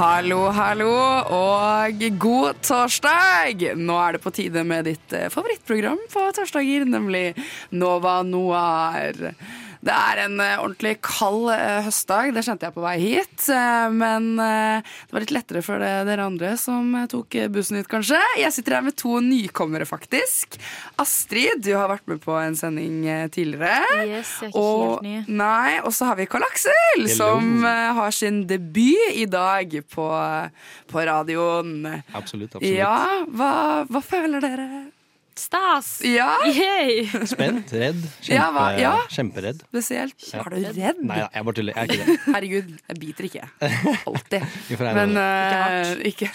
Hallo, hallo, og god torsdag! Nå er det på tide med ditt eh, favorittprogram på torsdager, nemlig Nova Noir. Det er en eh, ordentlig kald eh, høstdag, det kjente jeg på vei hit. eh, Men det var litt lettere for dere andre som tok bussen hit, kanskje. Jeg sitter her med to nykommere, faktisk. Astrid, du har vært med på en sending tidligere. Yes, jeg er ikke Og, helt ny. nei, og så har vi Karl Aksel, som har sin debut i dag på, på radioen. Absolutt. absolutt. Ja, hva, hva føler dere? Stas! Ja, Yay! Spent, redd, kjempe, Ja, hva- ja. kjemperedd. spesielt. Ja. Er du redd? Nei jeg bare tuller. Jeg er ikke det. Herregud, jeg biter ikke. Alltid. Men uh, eh, ikke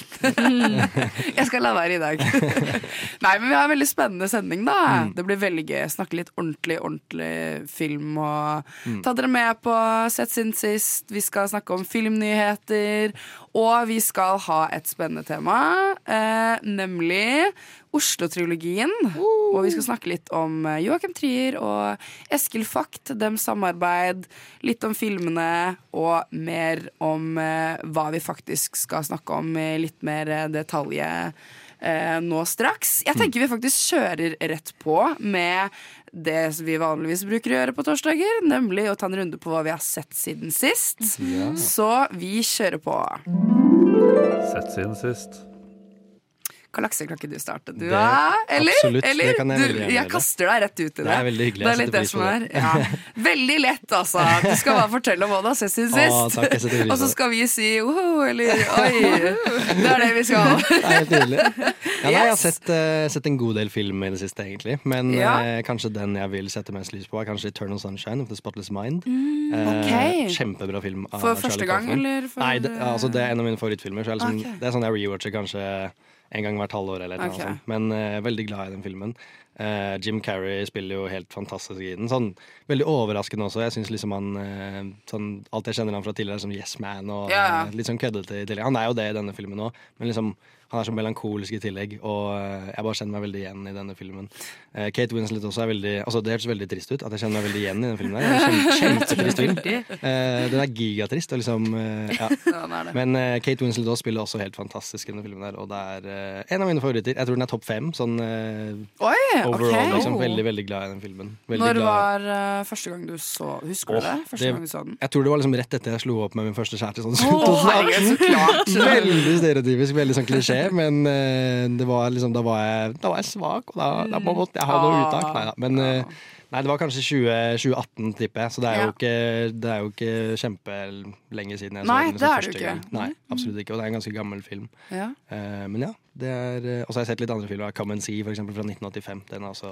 Jeg skal la være i dag. Nei, men vi har en veldig spennende sending, da. Mm. Det blir veldig gøy. Snakke litt ordentlig, ordentlig film og Mm. ta dere med på Sett siden sist. Vi skal snakke om filmnyheter, og vi skal ha et spennende tema, eh, nemlig Oslo-trilogien. Og vi skal snakke litt om Joakim Joachim Trier og Eskil Fakt, dems samarbeid. Litt om filmene, og mer om eh, hva vi faktisk skal snakke om i litt mer eh, detalje eh, nå straks. Jeg tenker vi faktisk kjører rett på med det som vi vanligvis bruker å gjøre på torsdager, nemlig å ta en runde på hva vi har sett siden sist. Så vi kjører på. Sett siden sist. Karl lakseklokke du startet Du, Det- Eller? absolutt, det kan jeg du, veldig gjerne jeg kaster deg rett ut i det. Det er veldig hyggelig, Det er litt det som er. Ja. Veldig lett, altså. Du skal bare fortelle om hva du har sett siden sist. takk, jeg Og så skal vi si woho eller oi. Det er det vi skal. Det er helt nydelig. Ja, nei, jeg har sett, uh, sett en god del film i det siste, egentlig. Men Ja. uh, kanskje den jeg vil sette mest lys på, er kanskje 'Eternal Sunshine of the Spotless Mind'. Mm, okay. uh, kjempebra film. Av For Charlie første gang, Kaufman. eller for- Nei, det, altså, det er en av mine favorittfilmer. Så jeg liksom, okay. Det er sånn jeg rewatcher kanskje en gang hvert halvår. Eller noe okay. sånt. Men uh, veldig glad i den filmen. Uh, Jim Carrey spiller jo helt fantastisk i den. Sånn, veldig overraskende også. Jeg synes liksom han uh, sånn, Alt jeg kjenner han fra tidligere, som Yes Man og Ja, litt sånn køddete i tillegg. Han er jo det i denne filmen òg, men liksom han er så melankolisk i tillegg, og eh, jeg bare kjenner meg veldig igjen i denne filmen. Eh, Kate Winslet også er veldig Altså Det hørtes veldig trist ut at jeg kjenner meg veldig igjen i den filmen. Kjempe, kjempetrist film. Eh, den er gigatrist. Og liksom, ja. Men Kate Winslet også spiller også helt fantastisk i denne filmen. der Og det er en av mine favoritter. Jeg tror den er topp fem sånn Oi, overall. Okay. Liksom, veldig veldig glad i den filmen. Veldig Når glad. var første gang du så Husker du det? Første det-? Jeg tror det var liksom rett etter jeg slo opp med min første kjæreste. Sånn, så klart. veldig stereotypisk, veldig sånn klisjé, men eh, det var liksom, da, var jeg, da var jeg svak, og da, da måtte jeg ha noe Ah. uttak. Nei da. Men eh, nei, det var kanskje 20, 2018, tipper jeg, så det er, jo ikke, det er jo ikke kjempelenge siden jeg Nei, så den. liksom det er det ikke. gang. Nei, absolutt ikke, og det er en ganske gammel film. Ja. Eh, men ja, det Og så har jeg sett litt andre filmer. Come and See, for eksempel, fra 1985. Den er også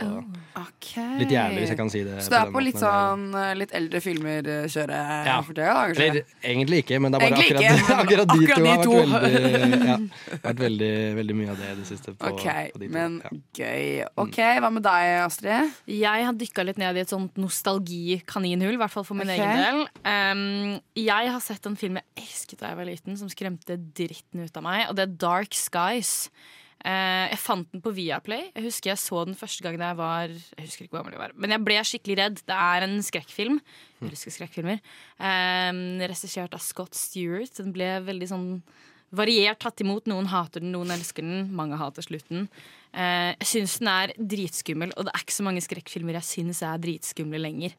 okay. litt jævlig, hvis jeg kan si det. Så det er på litt måten, sånn eh, litt eldre filmer-kjøret Ja. for tida. Eller egentlig ikke, men det er bare akkurat, ikke, akkurat de akkurat to har vært to. veldig, ja, vært veldig, veldig mye av det i det siste. På, Ok, på de to. men ja. gøy. Ok, Hva med deg, Astrid? Jeg har dykka litt ned i et sånt nostalgikaninhull, i hvert fall for min okay. egen del. Um, jeg har sett en film jeg elsket da jeg var liten, som skremte dritten ut av meg, og det er Dark Skies. Eh, jeg fant den på Viaplay. Jeg husker jeg så den første gang da jeg var Jeg husker ikke hvor gammel jeg var Men jeg ble skikkelig redd. Det er en skrekkfilm. Jeg elsker skrekkfilmer. Um, Regissert av Scott Stewart. Den ble veldig sånn variert tatt imot. Noen hater den, noen elsker den. Mange hater slutten. Eh, jeg syns den er dritskummel, og det er ikke så mange skrekkfilmer jeg syns er dritskumle lenger.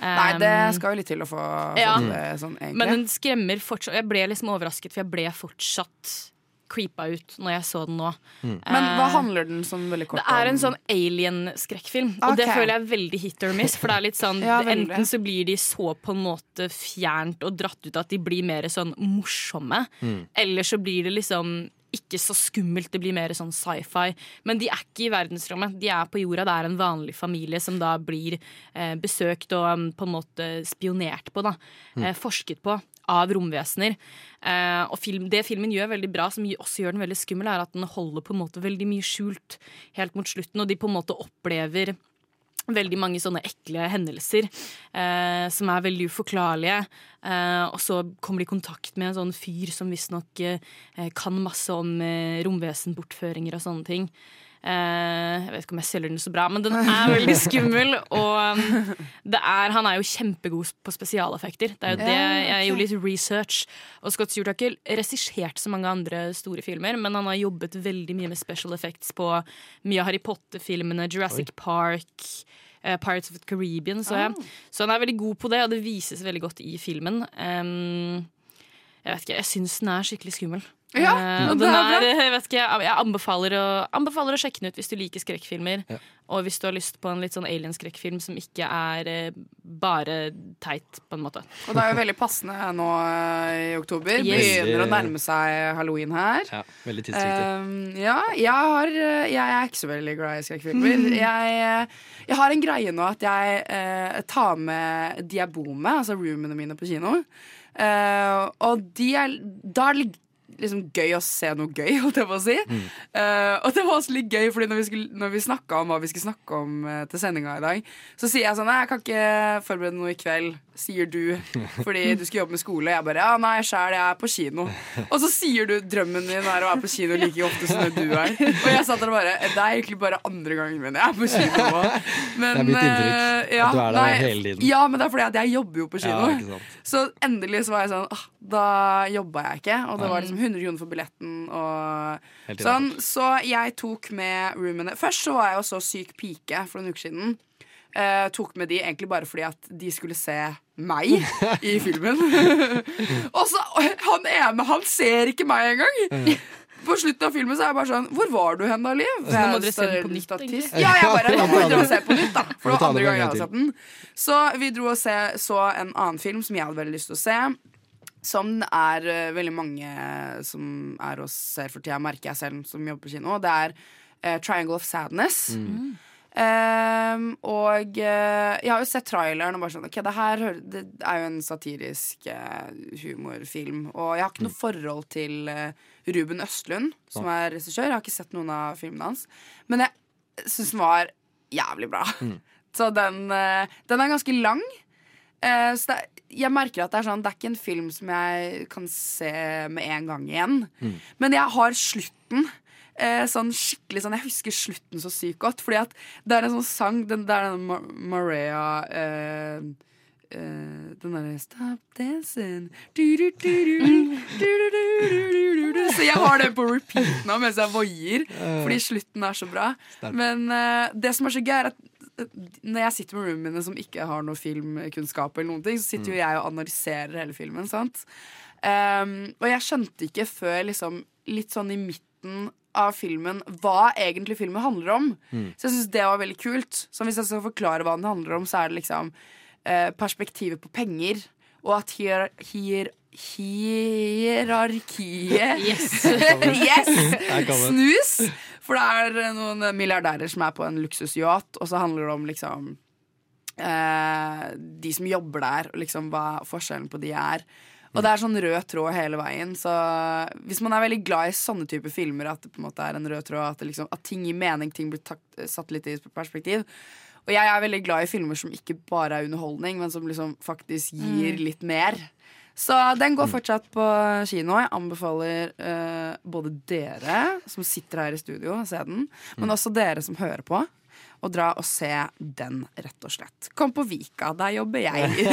Nei, det Um, skal jo litt til å få få ja, det sånn, egentlig. Men den skremmer fortsatt. Jeg ble liksom overrasket, for jeg ble fortsatt creepa ut når jeg så den nå. Men hva Eh, handler den sånn veldig kort om? det er en sånn alien-skrekkfilm, og det føler jeg er veldig hit or miss. For det er litt sånn Ja. Enten så blir de så på en måte fjernt og dratt ut at de blir mer sånn morsomme, Mm. eller så blir det liksom ikke så skummelt, det blir mer sånn sci-fi. Men de er ikke i verdensrommet, de er på jorda. Det er en vanlig familie som da blir eh, besøkt og um, på en måte spionert på, da. Eh, forsket på av romvesener. Uh, og film, det filmen gjør veldig bra, som også gjør den veldig skummel, er at den holder på en måte veldig mye skjult helt mot slutten, og de på en måte opplever veldig mange sånne ekle hendelser eh, som er veldig uforklarlige. Eh, og så kommer de i kontakt med en sånn fyr som visstnok eh, kan masse om eh, romvesenbortføringer og sånne ting. Eh, jeg vet ikke om jeg selger den så bra, men den er veldig skummel. Og um, det er, han er jo kjempegod på spesialeffekter. Det er jo det Jeg gjorde litt research. Og Scott Stewart har ikke regissert så mange andre store filmer, men han har jobbet veldig mye med special effects på mye av Harry Potter-filmene, Jurassic Park. eh, Pirates of the Caribbean. Så, jeg, så han er veldig god på det, og det vises veldig godt i filmen. Um, jeg vet ikke, jeg syns den er skikkelig skummel. Ja, men det er er, jeg vet ikke, jeg, anbefaler, å, anbefaler å sjekke den ut hvis du liker skrekkfilmer. Ja. Og hvis du har lyst på en litt sånn alien-skrekkfilm som ikke er eh, bare teit, på en måte. Og det er jo veldig passende nå eh, i oktober. Yes. Begynner å nærme seg halloween her. Ja, veldig tidsriktig. Um, ja, jeg, har, jeg er ikke så veldig glad i skrekkfilmer. Jeg, jeg har en greie nå at jeg eh, tar med diabome, altså roomene mine, på kino. Uh, og de er, da er det litt liksom gøy å se noe gøy, holdt jeg på å si. Eh, og det var også litt gøy, fordi når vi, skulle, når vi snakka om hva vi skulle snakke om uh, til sendinga i dag, så sier jeg sånn Nei, jeg kan ikke forberede noe i kveld, sier du, fordi du skal jobbe med skole. Og Jeg bare Ja, nei, sjæl, jeg er på kino. Og så sier du drømmen din er å være på kino like ofte som du er. Og jeg satt der bare Det er egentlig bare andre gangen min jeg er på kino. Men, Det er mitt inntrykk, eh, ja, at du er der nei, hele tiden. Ja, men det er fordi at jeg jobber jo på kino. Ja. Så endelig så var jeg sånn ah, Da jobba jeg ikke. Og det var liksom 100 kroner for billetten og sånn. Så jeg tok med roomene Først så var jeg jo så syk pike for noen uker siden. Uh, tok med de egentlig bare fordi at de skulle se meg i filmen. og så Han ene, han ser ikke meg engang! På slutten av filmen så er jeg bare sånn Hvor var du hen da, Liv? nå må dere se den på nytt, egentlig. Ja, jeg bare Da må og se på nytt, da. For det var andre gang jeg hadde sett den. Så vi dro og se, så en annen film som jeg hadde veldig lyst til å se. Som det er uh, veldig mange som er og ser for tida, merker jeg selv som jobber på kino. Det er uh, Triangle of Sadness. Ehm, og uh, jeg har jo sett traileren og bare sånn Ok, det her det er jo en satirisk uh, humorfilm. Og jeg har ikke noe forhold til uh, Ruben Østlund, som er regissør. Jeg har ikke sett noen av filmene hans. Men jeg syns den var jævlig bra. Så den, eh, den er ganske lang. Uh, så det, jeg merker at det er sånn Det er ikke en film som jeg kan se med en gang igjen. Mm. Men jeg har slutten. Uh, sånn skikkelig sånn Jeg husker slutten så sykt godt. Fordi at det er en sånn sang den, Det er denne Mar Maria uh, den derre Stop dancing Så jeg har den på repeat nå mens jeg voier, fordi slutten er så bra. Men det som er så gøy, er at når jeg sitter med roomene mine som ikke har noe filmkunnskap, eller noen ting, så sitter jo jeg og analyserer hele filmen. sant? Um, og jeg skjønte ikke før liksom, litt sånn i midten av filmen hva egentlig filmen handler om. Så jeg syns det var veldig kult. Så hvis jeg skal forklare hva den handler om, så er det liksom uh, perspektivet på penger, og at hier, hier, hierarkiet Yes. yes! Snus! For det er eh, noen milliardærer som er på en luksusyacht, og så handler det om liksom eh, De som jobber der, og liksom hva forskjellen på de er. Og det er sånn rød tråd hele veien. Så hvis man er veldig glad i sånne typer filmer, at det på en måte er en rød tråd, at, det liksom, at ting gir mening, ting blir takt, satt litt i perspektiv. Og jeg er veldig glad i filmer som ikke bare er underholdning, men som liksom faktisk gir litt mer. Så den går fortsatt på kino. Jeg anbefaler uh, både dere som sitter her i studio, å se den, men også dere som hører på. Og dra og se den, rett og slett. Kom på Vika, der jobber jeg.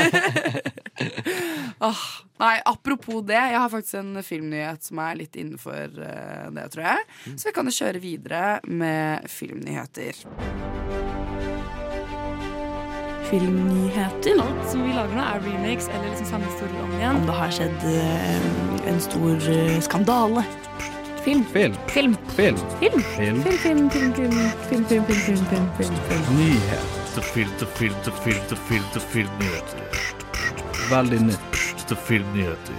oh, nei, apropos det, jeg har faktisk en filmnyhet som er litt innenfor uh, det, tror jeg. Så vi kan jo kjøre videre med filmnyheter. Filmnyheter. Alt som vi lager nå, er remakes eller liksom samme historie om igjen. Om det har skjedd eh, en stor eh, skandale. Film. Film. Film. Film. Film. Film. Film, film, film, film, film, film, film, film, film, film, film. Filter, filter, film film film film til filmnyheter. Veldig nytt filmnyheter.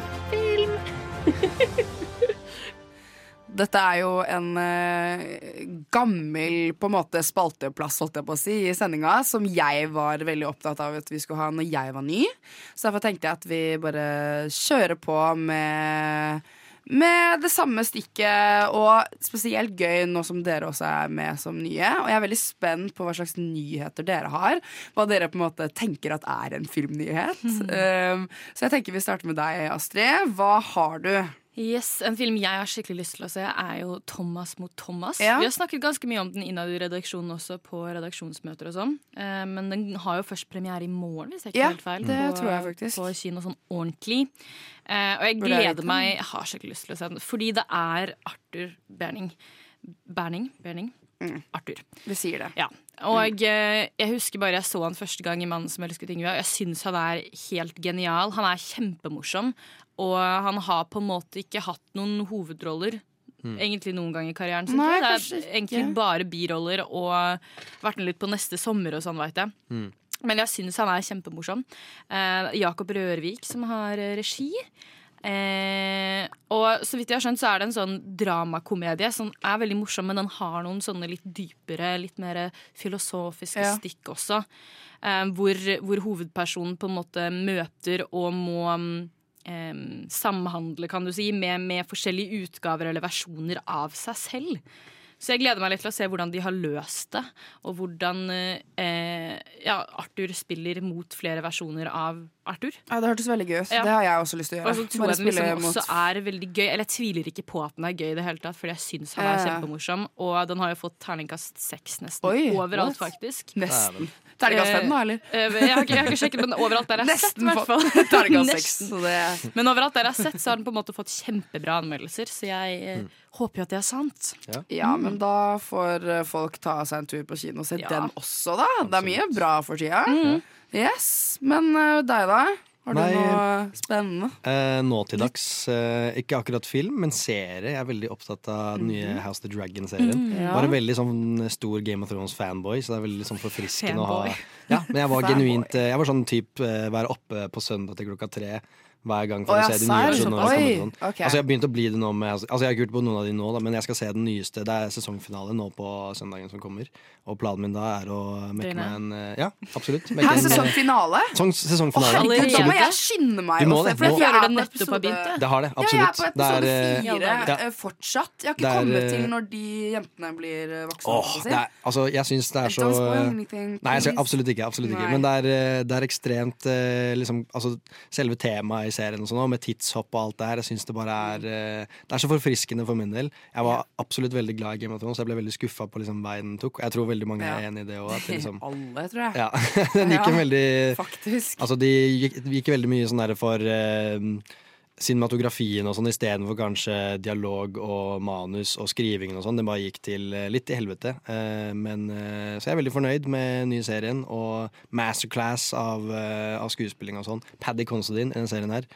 Dette er jo en eh, gammel på en måte spalteplass holdt jeg på å si, i sendinga, som jeg var veldig opptatt av at vi skulle ha når jeg var ny. Så derfor tenkte jeg at vi bare kjører på med med det samme stikket, og spesielt gøy nå som dere også er med som nye. Og jeg er veldig spent på hva slags nyheter dere har. Hva dere på en måte tenker at er en filmnyhet. Um, så jeg tenker vi starter med deg, Astrid. Hva har du? Yes, En film jeg har skikkelig lyst til å se, er jo Thomas mot Thomas. Ja. Vi har snakket ganske mye om den innad i redaksjonen også, på redaksjonsmøter og sånn. Eh, men den har jo først premiere i morgen, hvis jeg ikke Ja, helt feil. det på, tror jeg faktisk. På kino sånn ordentlig. Eh, og jeg gleder meg Jeg har skikkelig lyst til å se den, fordi det er Arthur Berning. Berning? Berning? Arthur. Det sier det. Ja. Og mm. jeg husker bare jeg så han første gang i 'Mannen som elsket Yngve'. og Jeg syns han er helt genial. Han er kjempemorsom. Og han har på en måte ikke hatt noen hovedroller egentlig noen gang i karrieren sin. Nei, det er ikke. egentlig bare biroller og vært med litt på Neste sommer og sånn, veit jeg. Men jeg syns han er kjempemorsom. Eh, Jakob Rørvik som har eh, regi. Eh, og så vidt jeg har skjønt, så er det en sånn dramakomedie som er veldig morsom, men den har noen sånne litt dypere, litt mer filosofiske Ja. stikk også. Eh, hvor, hvor hovedpersonen på en måte møter og må mm, samhandle, kan du si, med, med forskjellige utgaver eller versjoner av seg selv. Så jeg gleder meg litt til å se hvordan de har løst det, og hvordan eh, ja, Arthur spiller mot flere versjoner av Arthur. Ja, Det hørtes veldig gøy ut. Ja. Det har jeg også lyst til å gjøre. Og så tror jeg den liksom mot- også er veldig gøy. Eller jeg tviler ikke på at den er gøy i det hele tatt, fordi jeg syns han er kjempemorsom. Og den har jo fått terningkast seks nesten Oi, overalt, what? faktisk. Nesten. Terningkast fem, da, eller? Eh, jeg, har ikke, jeg har ikke sjekket, men overalt der jeg har sett, i hvert fall. terningkast seks. Nesten. Så det Men overalt der jeg har sett, så har den på en måte fått kjempebra anmeldelser, så jeg eh, Mm. Håper jo at det er sant. Ja, men da får eh, folk ta seg en tur på kino og se Ja. den også, da. Det er mye bra for tida. Yes. Men eh, deg, da? Har du Nei. noe spennende? Eh, nå til dags, eh, ikke akkurat film, men serie. Jeg er veldig opptatt av den nye Mhm. House of the Dragon-serien. Mm, ja. Var en veldig sånn stor Game of Thrones-fanboy, så det er veldig sånn forfriskende å ha Ja, men jeg var genuint eh, Jeg var sånn type eh, være oppe på søndag til klokka tre hver gang for Å, å se de nye episodene. sånn. Okay. Altså Jeg har begynt å bli det nå med Altså Jeg har ikke gjort på noen av de nå, da, men jeg skal se den nyeste. Det er sesongfinale nå på søndagen som kommer. Og planen min da er å mekke meg en eh, Ja, absolutt. Her mekke er en, eh, sesongfinale? sesong- Sesongfinale. Herregud, da må jeg skynde meg. Du må å se, det. for jeg føler det nettopp har begynt, det. Har det, Ja, jeg er på episode eh, fire ja. fortsatt. Jeg har ikke er, kommet til når de jentene blir voksne. Åh, si. er, altså, jeg syns det er så anything, Nei, absolutt ikke. Absolutt ikke. Men det er, det er ekstremt liksom, altså, Selve temaet i serien og sånn, med tidshopp og alt det her, jeg synes det bare er eh, Det er så forfriskende for min del. Jeg var absolutt veldig glad i Game of Thrones, jeg ble veldig skuffa på liksom, veien den tok. Jeg tror veldig mange er enig i det òg. Liksom, Alle, tror jeg. ja. den gikk en veldig Faktisk. Altså, de gikk, de gikk veldig mye sånn der for eh, cinematografien og sånn istedenfor kanskje dialog og manus og skrivingen og sånn. Det bare gikk til eh, litt til helvete. Eh, men, eh, så jeg er veldig fornøyd med den nye serien og masterclass av, av skuespilling og sånn. Paddy Considine i den serien her.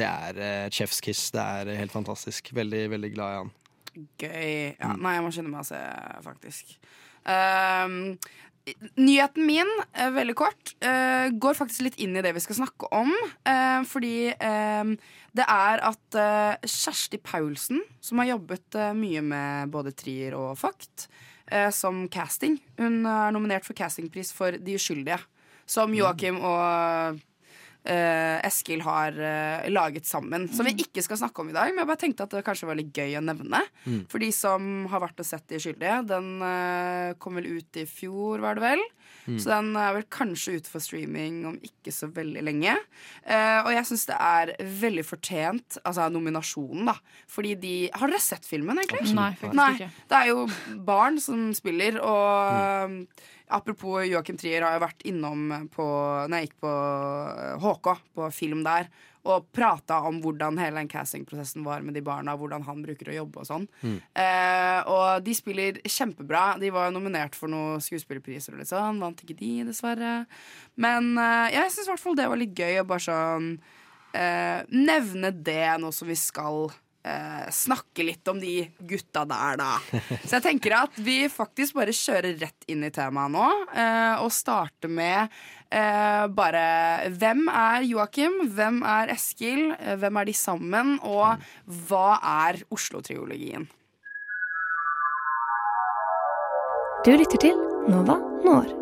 Det er chef's kiss. Det er helt fantastisk. Veldig, veldig glad i han. Gøy. Ja, Mm. nei, jeg må skynde meg å se, faktisk. Um, nyheten min, veldig kort, går faktisk litt inn i det vi skal snakke om. fordi ehm, det er at uh, Kjersti Paulsen, som har jobbet uh, mye med både Trier og Fakt, uh, som casting Hun er nominert for castingpris for De uskyldige. Som Joakim og eh, Eskil har laget sammen. Som vi ikke skal snakke om i dag, men jeg bare tenkte at det kanskje var litt gøy å nevne. For de som har vært og sett De uskyldige, Den kom vel ut i fjor, var det vel. Så den er vel kanskje ute for streaming om ikke så veldig lenge. Uh, og jeg syns det er veldig fortjent, altså nominasjonen, da. Fordi de Har dere sett filmen, egentlig? Nei, faktisk Nei, ikke. det er jo barn som spiller, og um, apropos Joachim Trier har jeg vært innom på Når jeg gikk på HK, på film der, og prata om hvordan hele den castingprosessen var med de barna, hvordan han bruker å jobbe og sånn. Eh, og de spiller kjempebra. De var nominert for noen skuespillerpriser og litt sånn. Vant ikke de, dessverre. Men eh, jeg syns i hvert fall det var litt gøy å bare sånn eh, nevne det nå som vi skal eh, snakke litt om de gutta der, da. Så jeg tenker at vi faktisk bare kjører rett inn i temaet nå, eh, og starter med eh, bare Hvem er Joakim? Hvem er Eskil? Eh, hvem er de sammen? Og hva er Oslo-triologien? Du lytter til Nova Når.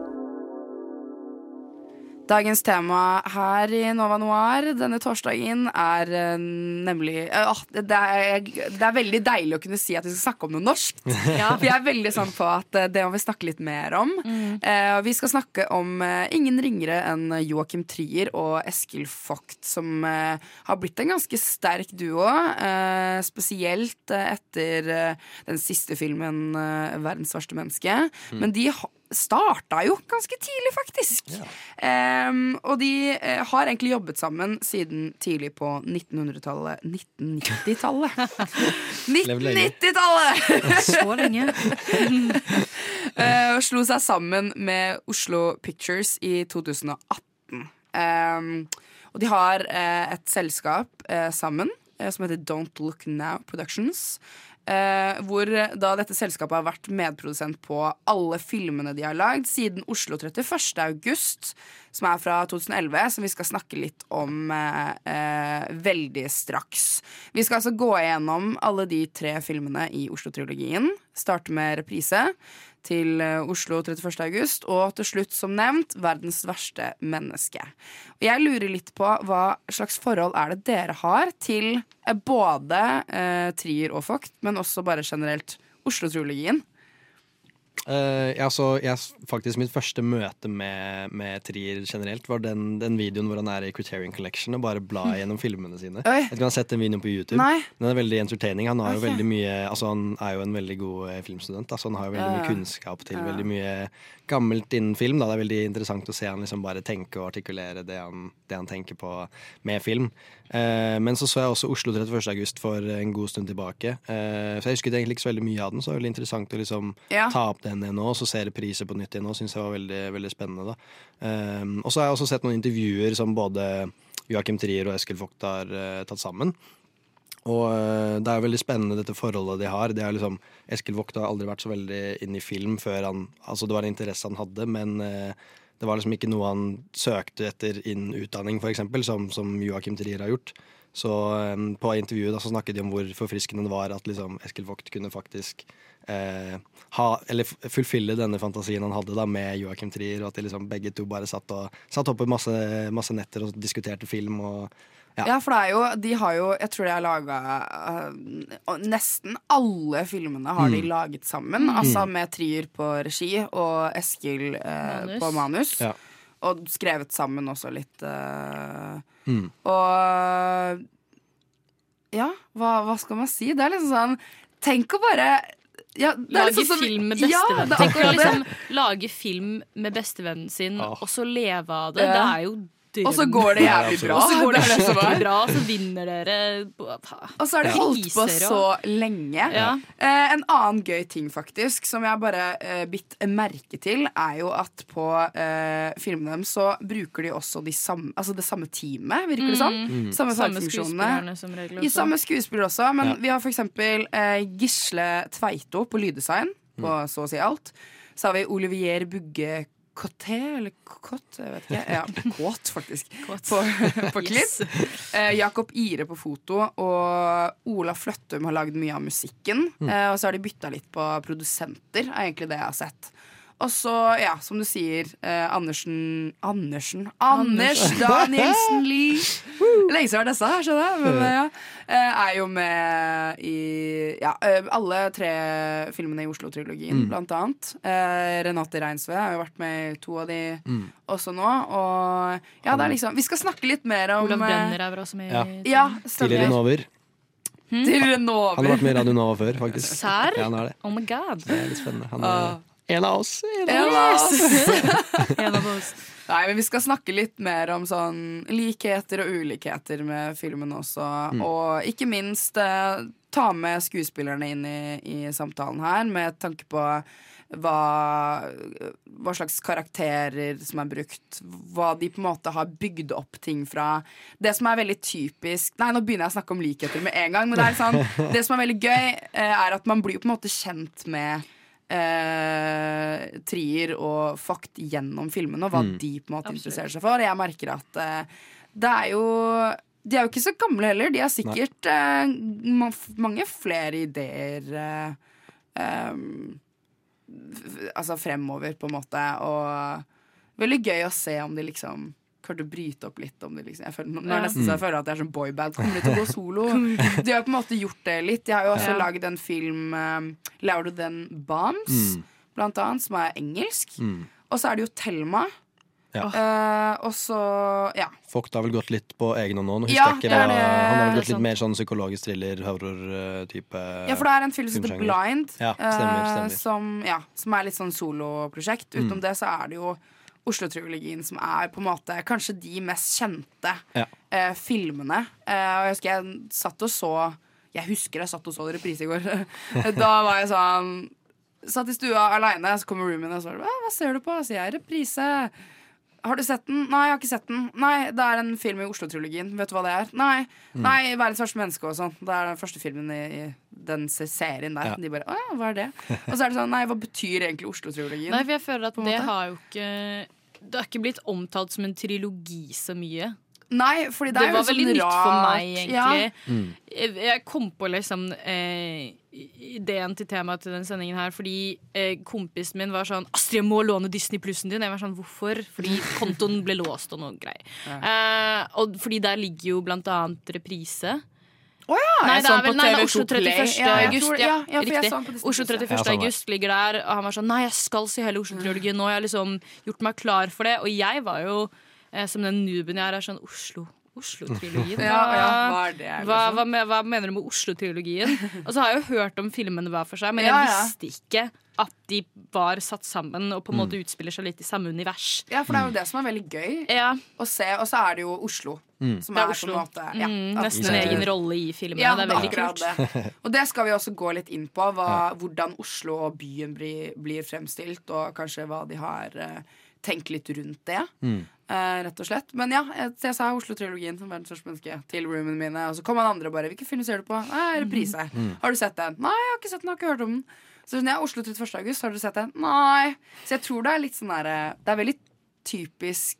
Dagens tema her i Nova Noir denne torsdagen er eh, nemlig ah, det, er, det er veldig deilig å kunne si at vi skal snakke om noe norsk. Ja. For jeg er veldig sånn på at eh, det må vi snakke litt mer om. Mm. vi skal snakke om ingen ringere enn Joakim Trier og Eskil Vogt, som har blitt en ganske sterk duo. spesielt etter den siste filmen 'Verdens verste menneske'. Men de starta jo ganske tidlig, faktisk. Em, og de uh, har egentlig jobbet sammen siden tidlig på 1900-tallet 1990-tallet! 1990-tallet! Så lenge. uh, og slo seg sammen med Oslo Pictures i 2018. Um, og de har uh, et selskap sammen som heter Don't Look Now Productions. Eh, hvor da dette selskapet har vært medprodusent på alle filmene de har lagd siden Oslo 31. august, som er fra 2011, som vi skal snakke litt om eh, eh, veldig straks. Vi skal altså gå igjennom alle de tre filmene i Oslo-trilogien. Starte med reprise til eh, Oslo 31. august, og til slutt, som nevnt, verdens verste menneske. Og jeg lurer litt på hva slags forhold er det dere har til eh, både eh, Trier og Vogt, men også bare generelt Oslo-trilogien? Eh, ja, så jeg, faktisk Mitt første møte med, med Trier generelt var den, den videoen hvor han er i Criterion Collection og bare blar gjennom filmene sine. Oi. Jeg vet ikke har sett den videoen på YouTube. Nei. Den er veldig entertaining. Han, har jo mye, altså han er jo en veldig god eh, filmstudent. Altså han har jo veldig mye kunnskap til Ja. veldig mye gammelt innen film. Da. Det er veldig interessant å se han liksom bare tenke og artikulere det han, det han tenker på med film. Uh, men så så jeg også Oslo 31. august for en god stund tilbake. Uh, så jeg husket egentlig ikke så veldig mye av den, så det var veldig interessant å liksom Ja. ta opp den igjen nå, så jeg repriser på nytt igjen nå. Syns jeg var veldig, veldig spennende. da um, Og så har jeg også sett noen intervjuer som både Joakim Trier og Eskil Vogt har uh, tatt sammen. Og uh, det er jo veldig spennende dette forholdet de har. Det er liksom, Eskil Vogt har aldri vært så veldig inne i film før han Altså det var en interesse han hadde, men uh, det var liksom ikke noe han søkte etter innen utdanning, f.eks., som, som Joakim Trier har gjort. Så um, på intervjuet da, så snakket de om hvor forfriskende det var at liksom, Eskil Vogt kunne faktisk ha, eller fullfylle denne fantasien han hadde da med Joakim Trier, og at de liksom begge to bare satt, og, satt oppe masse, masse netter og diskuterte film. og ja. Ja, for det er jo, de har jo Jeg tror de har laga Nesten alle filmene har de Mm. laget sammen. Altså med Trier på regi og Eskil uh, Manus. på manus. Ja. Og skrevet sammen også litt. Uh, Mm. Og Ja, hva, hva skal man si? Det er liksom sånn Tenk å bare ja, det er Lage liksom film med bestevennen. Ja, liksom lage film med bestevennen sin, Åh. og så leve av det. Ja. Det er jo. Og så går det jævlig bra. Og så går det skikkelig bra, så vinner dere Og så har de holdt på så lenge. Ja. Eh, en annen gøy ting faktisk som jeg bare eh, bitt merke til, er jo at på eh, filmene deres så bruker de også de samme, altså det samme teamet, virker det som. Mm. Samme Samme fagfunksjonene. I samme skuespiller også, men Ja. vi har for eksempel eh, Gisle Tveito på lyddesign, på så å si alt. Så har vi Olivier Bugge Coté, eller Kåt, jeg vet ikke. Ja, Kåt, faktisk. Kåt. På, på klipp. Yes. Eh, Jakob Ire på foto, og Ola Fløttum har lagd mye av musikken. Eh, og så har de bytta litt på produsenter, er egentlig det jeg har sett. Og så, ja, som du sier, eh, Andersen Andersen Anders Danielsen Lie! Lenge siden jeg har dessa her, skjønner jeg. Men eh, ja, eh, er jo med i ja, eh, alle tre filmene i Oslo-trilogien, blant annet. Eh, Renate Reinsve har jo vært med i to av de også nå. Og ja, det er liksom Vi skal snakke litt mer om Olav Brenner er vel også med Ja. i Ja, Tidligere. Nover. Hmm? Han har vært med i Radio Nova før, faktisk. Serr? Ja, han er det. Oh my god. Det er litt spennende. Han er, er en av oss. En av oss. En av oss. Nei, men Vi skal snakke litt mer om sånn likheter og ulikheter med filmen også. Og ikke minst eh, ta med skuespillerne inn i, i samtalen her, med tanke på hva, hva slags karakterer som er brukt. Hva de på en måte har bygd opp ting fra. Det som er veldig typisk Nei, nå begynner jeg å snakke om likheter med en gang. Men det, er sånn, det som er veldig gøy, eh, er at man blir på en måte kjent med eh, Trier og fakt gjennom filmene, og hva de på en måte Absolutt. interesserer seg for. Jeg merker at eh, det er jo De er jo ikke så gamle heller. De har sikkert eh, ma- mange flere ideer eh, um, f- altså fremover, på en måte. Og veldig gøy å se om de liksom til å bryte opp litt. Om det. liksom, jeg føler, nå er det nesten så jeg føler at det er sånn boyband. Kommer de til å gå solo? De har på en måte gjort det litt. Jeg har jo også Ja. lagd en film, um, 'Louder Than Bombs', Mm. blant annet, som er engelsk. Mm. Og så er det jo Thelma. Ja. Uh, og så Ja. Vogt har vel gått litt på egen hånd nå. Nå Ja, ikke det det- Han har vel gått litt mer sånn psykologisk thriller, horror-type Ja, for det er en film som heter. Blind, Ja, stemmer, stemmer. Uh, Som, ja, som er litt sånn soloprosjekt. Mm. Utenom det så er det jo Oslo-trilogien som er på en måte kanskje de mest kjente Ja. eh, filmene. Eh, og jeg husker jeg satt og så Jeg husker jeg satt og så det reprise i går. da var jeg sånn Satt i stua aleine, så kommer roomien og så Hva, ser du på? Så jeg reprise. Har du sett den? Nei, jeg har ikke sett den. Nei, det er en film i Oslo-trilogien. Vet du hva det er? Nei. Mm. Nei, Verdens verste menneske og sånn. Det er den første filmen i, i den serien der. Ja. De bare Å ja, hva er det? Og så er det sånn Nei, hva betyr egentlig Oslo-trilogien? Nei, for jeg føler at det måte. har jo ikke Det har ikke blitt omtalt som en trilogi så mye. Nei, fordi det, Det er var sånn veldig nytt rart. for meg, egentlig. Ja. Jeg, jeg kom på liksom eh, ideen til temaet til den sendingen her fordi eh, kompisen min var sånn 'Astrid, jeg må låne Disney Plussen din.' Jeg var sånn 'Hvorfor?' Fordi kontoen ble låst og noe greier. Eh, og fordi der ligger jo blant annet reprise. Å ja, Nei, det er vel nei, det er Oslo 31. Ja, august. tror- Ja, ja, riktig. Oslo 31. August ligger der, og han var sånn Nei, jeg skal si hele Oslo-triologien nå. Jeg har liksom gjort meg klar for det. Og jeg var jo, eh, som den nooben jeg er, er sånn Oslo. Oslo-trilogien. Ja, ja, hva liksom? hva, hva, hva mener du med Oslo-trilogien? Og så har jeg jo hørt om filmene hver for seg, men jeg visste ikke at de var satt sammen og på en Mm. måte utspiller seg litt i samme univers. Ja, for det er jo det som er veldig gøy å se. Og så er det jo Oslo. Mm. Som Det er er, Oslo. på en måte ja, Mm, nesten en egen rolle i filmen. Ja, det er veldig kult. det. Og det skal vi også gå litt inn på. Hva, Hvordan Oslo og byen blir, blir fremstilt, og kanskje hva de har uh, tenkt litt rundt det. Mm. Eh, rett og slett. Men ja, jeg, jeg sa Oslo-trilogien som verdens største menneske til roomene mine. Og så kom han andre og bare 'Hvilken film ser du på?' Nei, reprise. Mm. Har du sett den? Nei, jeg har ikke sett den. Har ikke hørt om den. Så sånn, ja, Oslo 31. august, har du sett den? Nei. Så jeg tror det er litt sånn derre Det er veldig typisk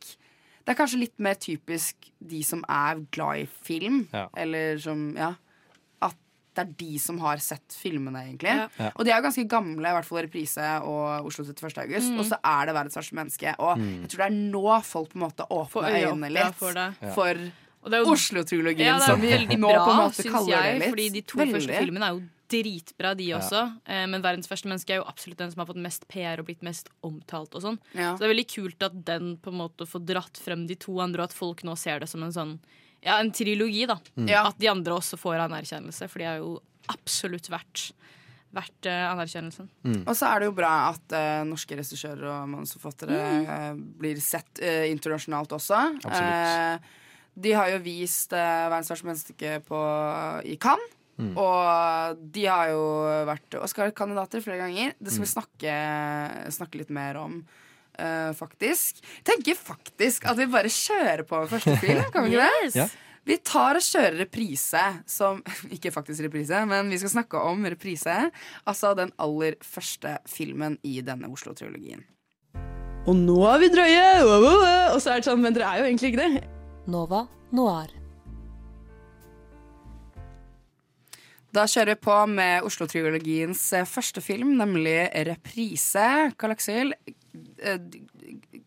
Det er kanskje litt mer typisk de som er glad i film, Ja. eller som Ja. Det er de som har sett filmene, egentlig. Ja. Ja. Og de er jo ganske gamle, i hvert fall Reprise og Oslo 31. august. Mm. Og så er det verdens verste menneske. Og Mm. jeg tror det er nå folk på en måte åpner øye øynene litt ja, for det. For det er jo- Oslo-trilogien, Ja, som vi nå bra, på en måte kaller jeg. det litt. Fordi de to Veldig. første filmene er jo dritbra, de også. Ja. men 'Verdens verste menneske' er jo absolutt den som har fått mest PR og blitt mest omtalt. og sånn Ja. Så det er veldig kult at den på en måte får dratt frem de to andre, og at folk nå ser det som en sånn Ja, en trilogi, da. Mm. At de andre også får anerkjennelse, for de er jo absolutt verdt, verdt uh, anerkjennelsen. Og så er det jo bra at uh, norske regissører og manusforfattere eh, blir sett internasjonalt også. De har jo vist uh, Verdens verste menneske på, i Cannes. Mm. Og de har jo vært Oscar-kandidater flere ganger. Det skal vi snakke, snakke litt mer om. Eh, faktisk. Tenker faktisk at vi bare kjører på med første film. Kan vi ikke det? Ja. Vi tar og kjører reprise som Ikke faktisk reprise, men vi skal snakke om reprise. Altså den aller første filmen i denne Oslo-triologien. Og nå er vi drøye! Og så er det sånn, men dere er jo egentlig ikke det. Nova Noir. Da kjører vi på med Oslo-triologiens første film, nemlig Reprise. Eh,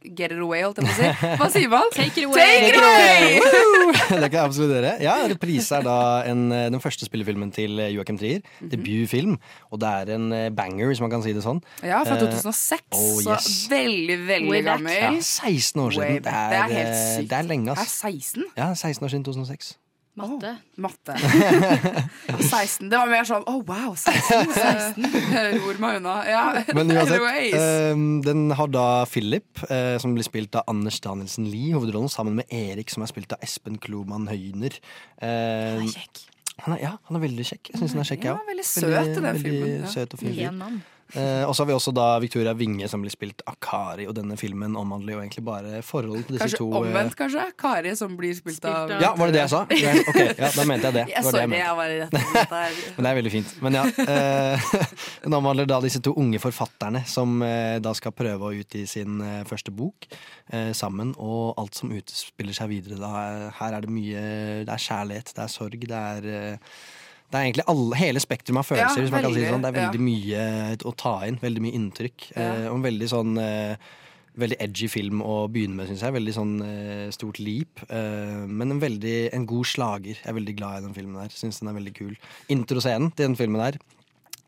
get it away, holdt jeg på å si. Hva sier man? Take it away! Take it away! Det kan jeg absolutt gjøre. Ja, Reprise er da en, eh, den første spillefilmen til eh, Joachim Trier. -hmm. Debutfilm. Og det er en eh, banger, hvis man kan si det sånn. Ja, fra Eh, 2006. oh, Så veldig, veldig gammel. Ja, 16 år siden. siden. er, Det er helt eh, sykt. det er lenge, Det er 16? Ja, 16 år siden 2006. Matte. Matte. 16. Det var mer sånn oh wow, 16. 16. Ror meg unna. Ja. Men uansett, eh, den har da Philip, eh, som blir spilt av Anders Danielsen Lie, hovedrollen, sammen med Erik, som er spilt av Espen Kloman Høyner. Eh, Han er kjekk. han er, ja, han er veldig kjekk. Jeg syns han er kjekk, Ja, òg. veldig søt i den veldig filmen, ja. Søt og fin. Eh, og så har vi også da Victoria Winge, som blir spilt av Kari. Og denne filmen omhandler jo egentlig bare forholdet til disse Kanskje to Kanskje omvendt, kanskje? Kari som blir spilt av Spilt av- Ja, var det det jeg sa? Ja, ok, ja, da mente jeg det. Jeg, det, var det jeg mente. jeg var rett og slett her. Men det er veldig fint. Men ja, eh, Den omhandler da disse to unge forfatterne som eh, da skal prøve å utgi sin eh, første bok eh, sammen, og alt som utspiller seg videre da. er- Her er det mye Det er kjærlighet, det er sorg, det er eh, Det er egentlig alle, hele spektrum av følelser. Ja, hvis man kan si det sånn. Det er veldig mye å ta inn. Veldig mye inntrykk. Eh, og en veldig sånn eh, Veldig edgy film å begynne med, syns jeg. Veldig sånn eh, stort leap. Eh, men en veldig en god slager. Jeg er veldig glad i den filmen der. Syns den er veldig kul. Introscenen til den filmen der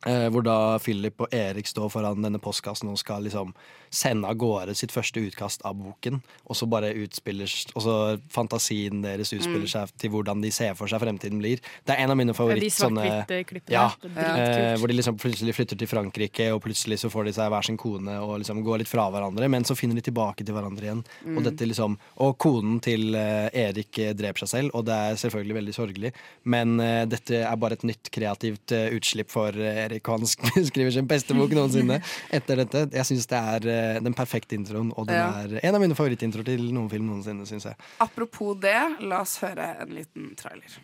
Eh, hvor da Philip og Erik står foran denne postkassen og skal liksom sende av gårde sitt første utkast av boken. Og så bare utspiller Og så fantasien deres utspiller Mm. seg til hvordan de ser for seg fremtiden blir. Det er en av mine Ja, favoritt de sånne ja, dritkult. eh, Hvor de liksom plutselig flytter til Frankrike, og plutselig så får de seg hver sin kone og liksom går litt fra hverandre. Men så finner de tilbake til hverandre igjen. Mm. Og, dette liksom, og konen til eh, Erik eh, dreper seg selv, og det er selvfølgelig veldig sorgelig. Men eh, dette er bare et nytt kreativt eh, utslipp for Erik, og han sk- skriver sin beste bok noensinne etter dette. Jeg syns det er den perfekte introen, og den Ja. er en av mine favorittintroer til noen film noensinne, syns jeg. Apropos det, la oss høre en liten trailer.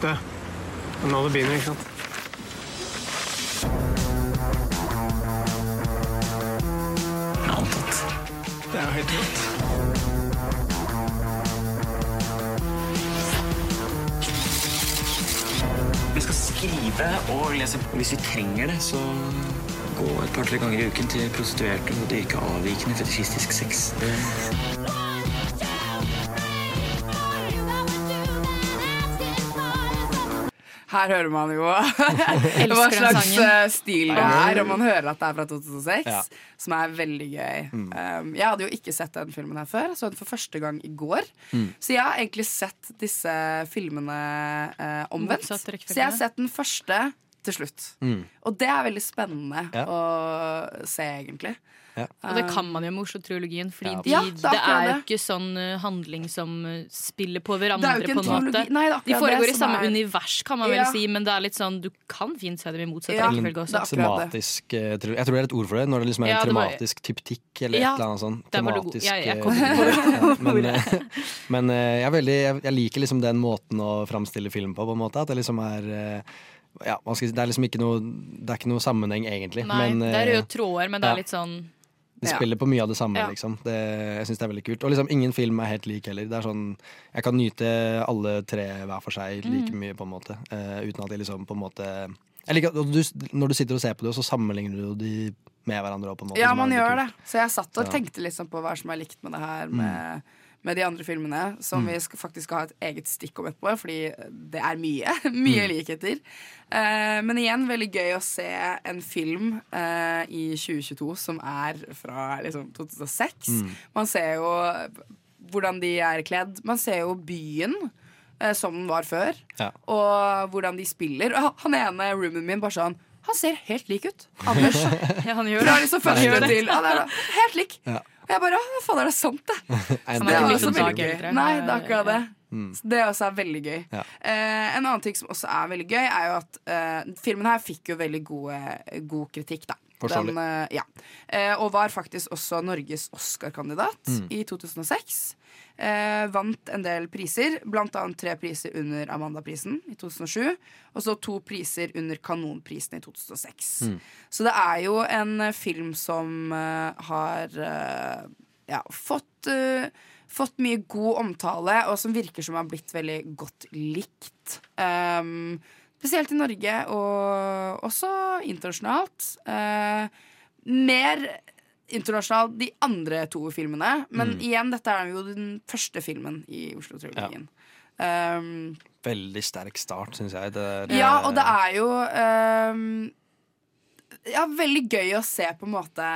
Det. Nå det begynner, ikke sant? Antatt. Det er jo helt rått. Vi skal skrive og lese. Hvis vi trenger det, så gå et par-tre ganger i uken til prostituerte og dyrke avvikende fetisjistisk sex. Det Her hører man jo hva slags eh, stil det er, og man hører at det er fra 2006, Ja. som er veldig gøy. Um, jeg hadde jo ikke sett den filmen her før, så den for første gang i går. Mm. Så jeg har egentlig sett disse filmene uh, omvendt. Så jeg har sett den første til slutt. Mm. Og det er veldig spennende Ja. å se, egentlig. Og det kan man jo med Oslo-triologien, Fordi Ja. de, Ja, det, det er jo ikke sånn handling som spiller på Det er hverandre. jo ikke på en måte. Nei, det er De foregår det i samme er- univers, kan man vel si, men det er litt sånn du kan fint se dem i motsatt Ja, rekkefølge også. Tematisk eh, Jeg tror det er et ord for det, når det liksom er en Ja, det var- typtikk eller Ja, et eller annet sånt. Tematisk Jeg- jeg eh, kom på det. Men, eh, men eh, jeg, er veldig, jeg, liker liksom den måten å framstille film på, på en måte. At det liksom er eh, ja, si, Det er liksom ikke noe Det er ikke noe sammenheng, egentlig. Nei, men, det er eh, røde tråder, men det ja. er litt sånn de spiller på mye av det samme, Ja. liksom. Det, jeg syns det er veldig kult. Og liksom ingen film er helt lik heller. Det er sånn, jeg kan nyte alle tre hver for seg like Mm. mye, på en måte. Uh, uten at de liksom på en måte jeg liker, du, Når du sitter og ser på det, så sammenligner du de med hverandre. også, På en måte, Ja, man gjør det. Så jeg satt og tenkte liksom på hva som er likt med det her med, med de andre filmene, som Mm. vi skal, faktisk skal ha et eget stikk om etterpå, fordi det er mye. mye Mm. likheter. Eh, men igjen, veldig gøy å se en film eh, i 2022 som er fra liksom 2006. Mm. Man ser jo hvordan de er kledd. Man ser jo byen. eh, Som den var før, Ja. og hvordan de spiller. Og Han ene roomien min bare sånn Han ser helt lik ut. Anders. Ja, han gjør Fra det. liksom Han gjør første det. til Han er Helt lik. Ja. Og jeg bare Å, faen, er det sant, det? Nei, Det er er også veldig gøy. Nei, det er akkurat det. Mm. Så det også er veldig gøy. Ja. Eh, en annen ting som også er veldig gøy, er jo at eh, filmen her fikk jo veldig gode, god kritikk, da. Den, eh, ja. eh, og var faktisk også Norges Oscar-kandidat Mm. i 2006. Eh, vant en del priser, annet tre priser under Amandaprisen i 2007. Og så to priser under Kanonprisen i 2006. Mm. Så det er jo en eh, film som eh, har eh, ja, fått eh, Fått mye god omtale, og som virker som har blitt veldig godt likt. Um, spesielt i Norge, og også internasjonalt. Eh, mer internasjonalt de andre to filmene, men Mm. igjen, dette er jo den første filmen i Oslo-trilogien. Um, Veldig sterk start, syns jeg. Det det ja, og det er jo um, Ja, veldig gøy å se på en måte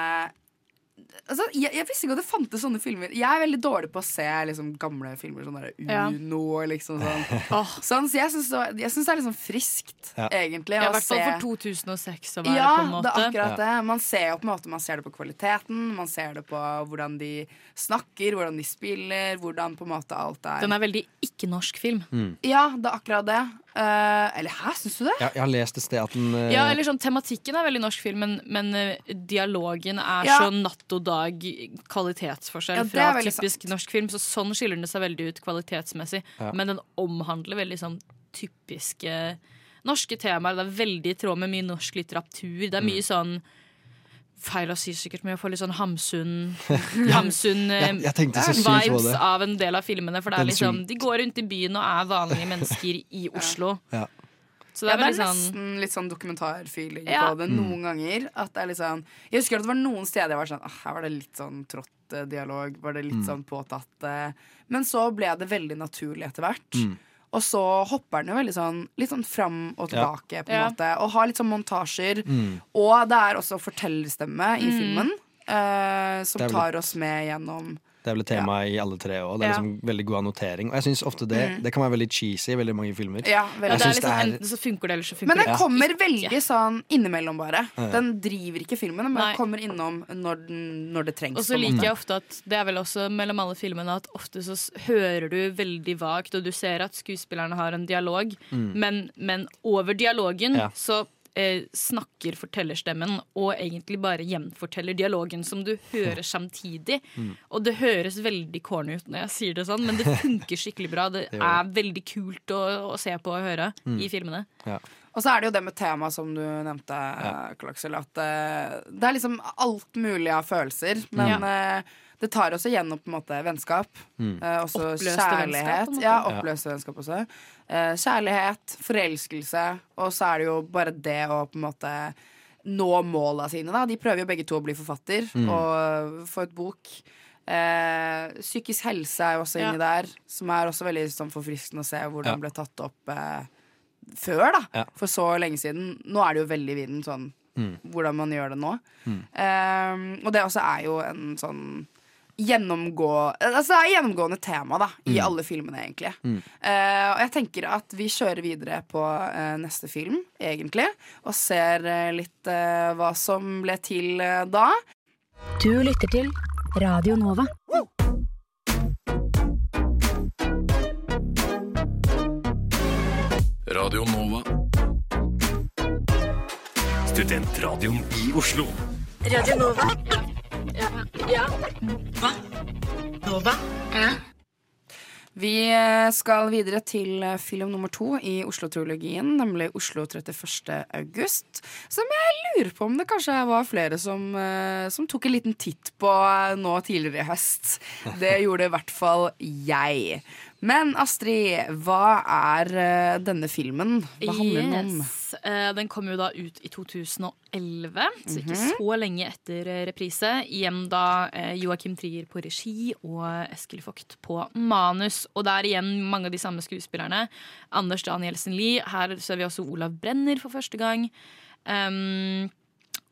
Altså, jeg, jeg visste ikke at det fantes sånne filmer. Jeg er veldig dårlig på å se liksom, gamle filmer. Sånn der Uno og liksom sånn. sånn så jeg syns det, er sånn friskt, Ja. egentlig. Ja, I hvert fall for 2006 å være, ja, på en måte. det er akkurat Ja. det. Man ser jo på en måte Man ser det på kvaliteten, man ser det på hvordan de snakker, hvordan de spiller, hvordan på en måte alt er Den er veldig ikke-norsk film. Mm. Ja, det er akkurat det. Eh, eller hæ, syns du det? Jeg, jeg har lest et sted at den uh... Ja, eller sånn, Tematikken er veldig norsk film, men, men uh, dialogen er Ja. så natt og dag kvalitetsforskjell Ja, fra typisk sant. norsk film. Så Sånn skiller den seg veldig ut kvalitetsmessig. Ja. Men den omhandler veldig sånn typiske norske temaer. Det er veldig i tråd med mye norsk litteratur. Det er mye sånn Feil å si sikkert, men jeg får litt sånn Hamsun Hamsun eh, så vibes av en del av filmene. For det er liksom, de går rundt i byen og er vanlige mennesker i Oslo. Ja. Så det er ja, det er sånn nesten litt sånn dokumentarfeeling Ja. på det noen ganger. At det er litt sånn Jeg husker at det var noen steder jeg var sånn ah, Her var det litt sånn trått eh, dialog. Var det litt Mm. sånn påtatt. eh. Men så ble det veldig naturlig etter hvert. Mm. Og så hopper den jo veldig sånn litt sånn fram og Ja. tilbake, på en Ja. måte. Og har litt sånn montasjer. Mm. Og det er også fortellerstemme i Mm. filmen. uh, som tar oss med gjennom Det er vel et tema i alle tre òg. Det er Ja. liksom veldig god annotering. Og jeg synes ofte det, Mm. det kan være veldig cheesy i veldig mange filmer. Ja, Ja, veldig. det er liksom, det er- Enten så funker det, eller så funker det Men den det kommer veldig sånn innimellom, bare. Ja, ja. Den driver ikke filmen, Nei. den kommer innom når, den, når det trengs. Og så liker jeg ofte at det er vel også mellom alle filmene at ofte så hører du veldig vagt, og du ser at skuespillerne har en dialog, Mm. men, men over dialogen Ja. så eh, snakker fortellerstemmen og egentlig bare gjenforteller dialogen som du hører samtidig. Mm. Og det høres veldig corny ut når jeg sier det sånn, men det funker skikkelig bra. Det er veldig kult å, å se på og høre Mm. i filmene. Ja. Og så er det jo det med temaet som du nevnte, ja. Klaksel. at uh, det er liksom alt mulig av følelser. Men eh, det tar også gjennom på en måte vennskap. Mm. Eh, også Oppløste kjærlighet. vennskap, ja, oppløste. Ja, vennskap også. Eh, kjærlighet, forelskelse, og så er det jo bare det å på en måte nå måla sine. Da. De prøver jo begge to å bli forfatter Mm. og få et bok. Eh, psykisk helse er jo også Ja. der, som er også veldig sånn, forfriskende å se hvordan Ja. ble tatt opp eh, før, da. Ja. For så lenge siden. Nå er det jo veldig i vinden sånn Mm. hvordan man gjør det nå. Mm. Eh, og det også er jo en sånn gjennomgå Altså det er gjennomgående tema da i Mm. alle filmene, egentlig. Mm. Uh, og jeg tenker at vi kjører videre på uh, neste film, egentlig, og ser uh, litt hva som ble til da. Du lytter til Radio Nova. Radio Nova. Studentradioen i Oslo. Radio Nova. Ja. Hva? Nova? Vi eh, skal videre til eh, film nummer to i Oslo-trilogien, nemlig Oslo 31. august. Som jeg lurer på om det kanskje var flere som, eh, som tok en liten titt på nå tidligere i høst. Det gjorde i hvert fall jeg. Men Astrid, hva er eh, denne filmen? Hva handler den om? Yes. Eh, den kom jo da ut i 2011, så ikke Mhm. så lenge etter eh, reprise. Igjen da Joakim Trier på regi og Eskil Vogt på manus. Og det er igjen mange av de samme skuespillerne. Anders Danielsen Lie. Her ser vi også Olav Brenner for første gang. Um,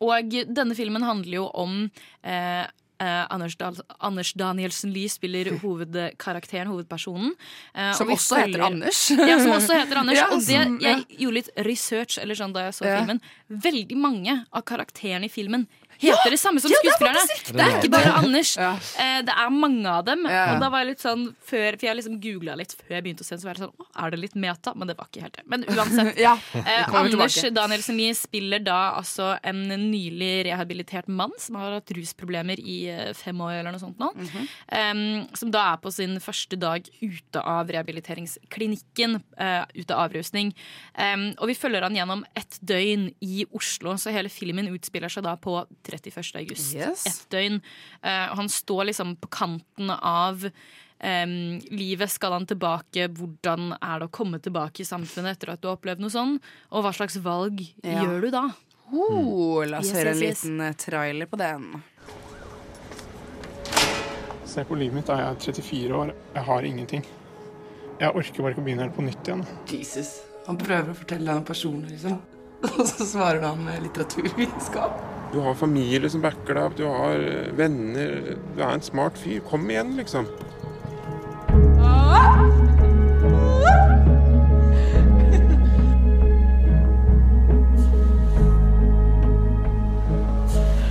og denne filmen handler jo om eh, eh, Anders, Dahl, Anders Danielsen Lie spiller hovedkarakteren, hovedpersonen. eh, Som og også følger- Anders. Ja, som også heter Anders. Ja, og det, ja. jeg gjorde litt research eller sånn da jeg så Ja. filmen. Veldig mange av karakterene i filmen heter det samme som ja, det er skuespillerne. Det er ikke bare Anders. Ja. Eh, det er mange av dem. Ja. Og da var jeg litt sånn før, For jeg liksom googla litt før jeg begynte å se den, så var jeg sånn Å, er det litt meta? Men det var ikke helt det. Men uansett. Ja, Eh, Anders. Danielsen Lie spiller da altså en nylig rehabilitert mann som har hatt rusproblemer i eh, fem år eller noe sånt nå. Mm -hmm. um, som da er på sin første dag ute av rehabiliteringsklinikken. uh, ute av avrusning. Um, og vi følger han gjennom ett døgn i Oslo, så hele filmen utspiller seg da på 31. august. Yes. Ett døgn. Eh, og han står liksom på kanten av Um, livet. Skal han tilbake? Hvordan er det å komme tilbake i samfunnet etter at du har opplevd noe sånn? Og hva slags valg Ja. gjør du da? Oh, la oss Yes, høre en yes, liten eh, trailer på den. Se på livet mitt, da. Jeg er 34 år. Jeg har ingenting. Jeg orker bare ikke å begynne helt på nytt igjen. Jesus. Han prøver å fortelle deg noe personlig, liksom. Og så svarer han med litteraturvitenskap. Du har familie som backer deg opp, du har eh, venner. Du er en smart fyr. Kom igjen, liksom.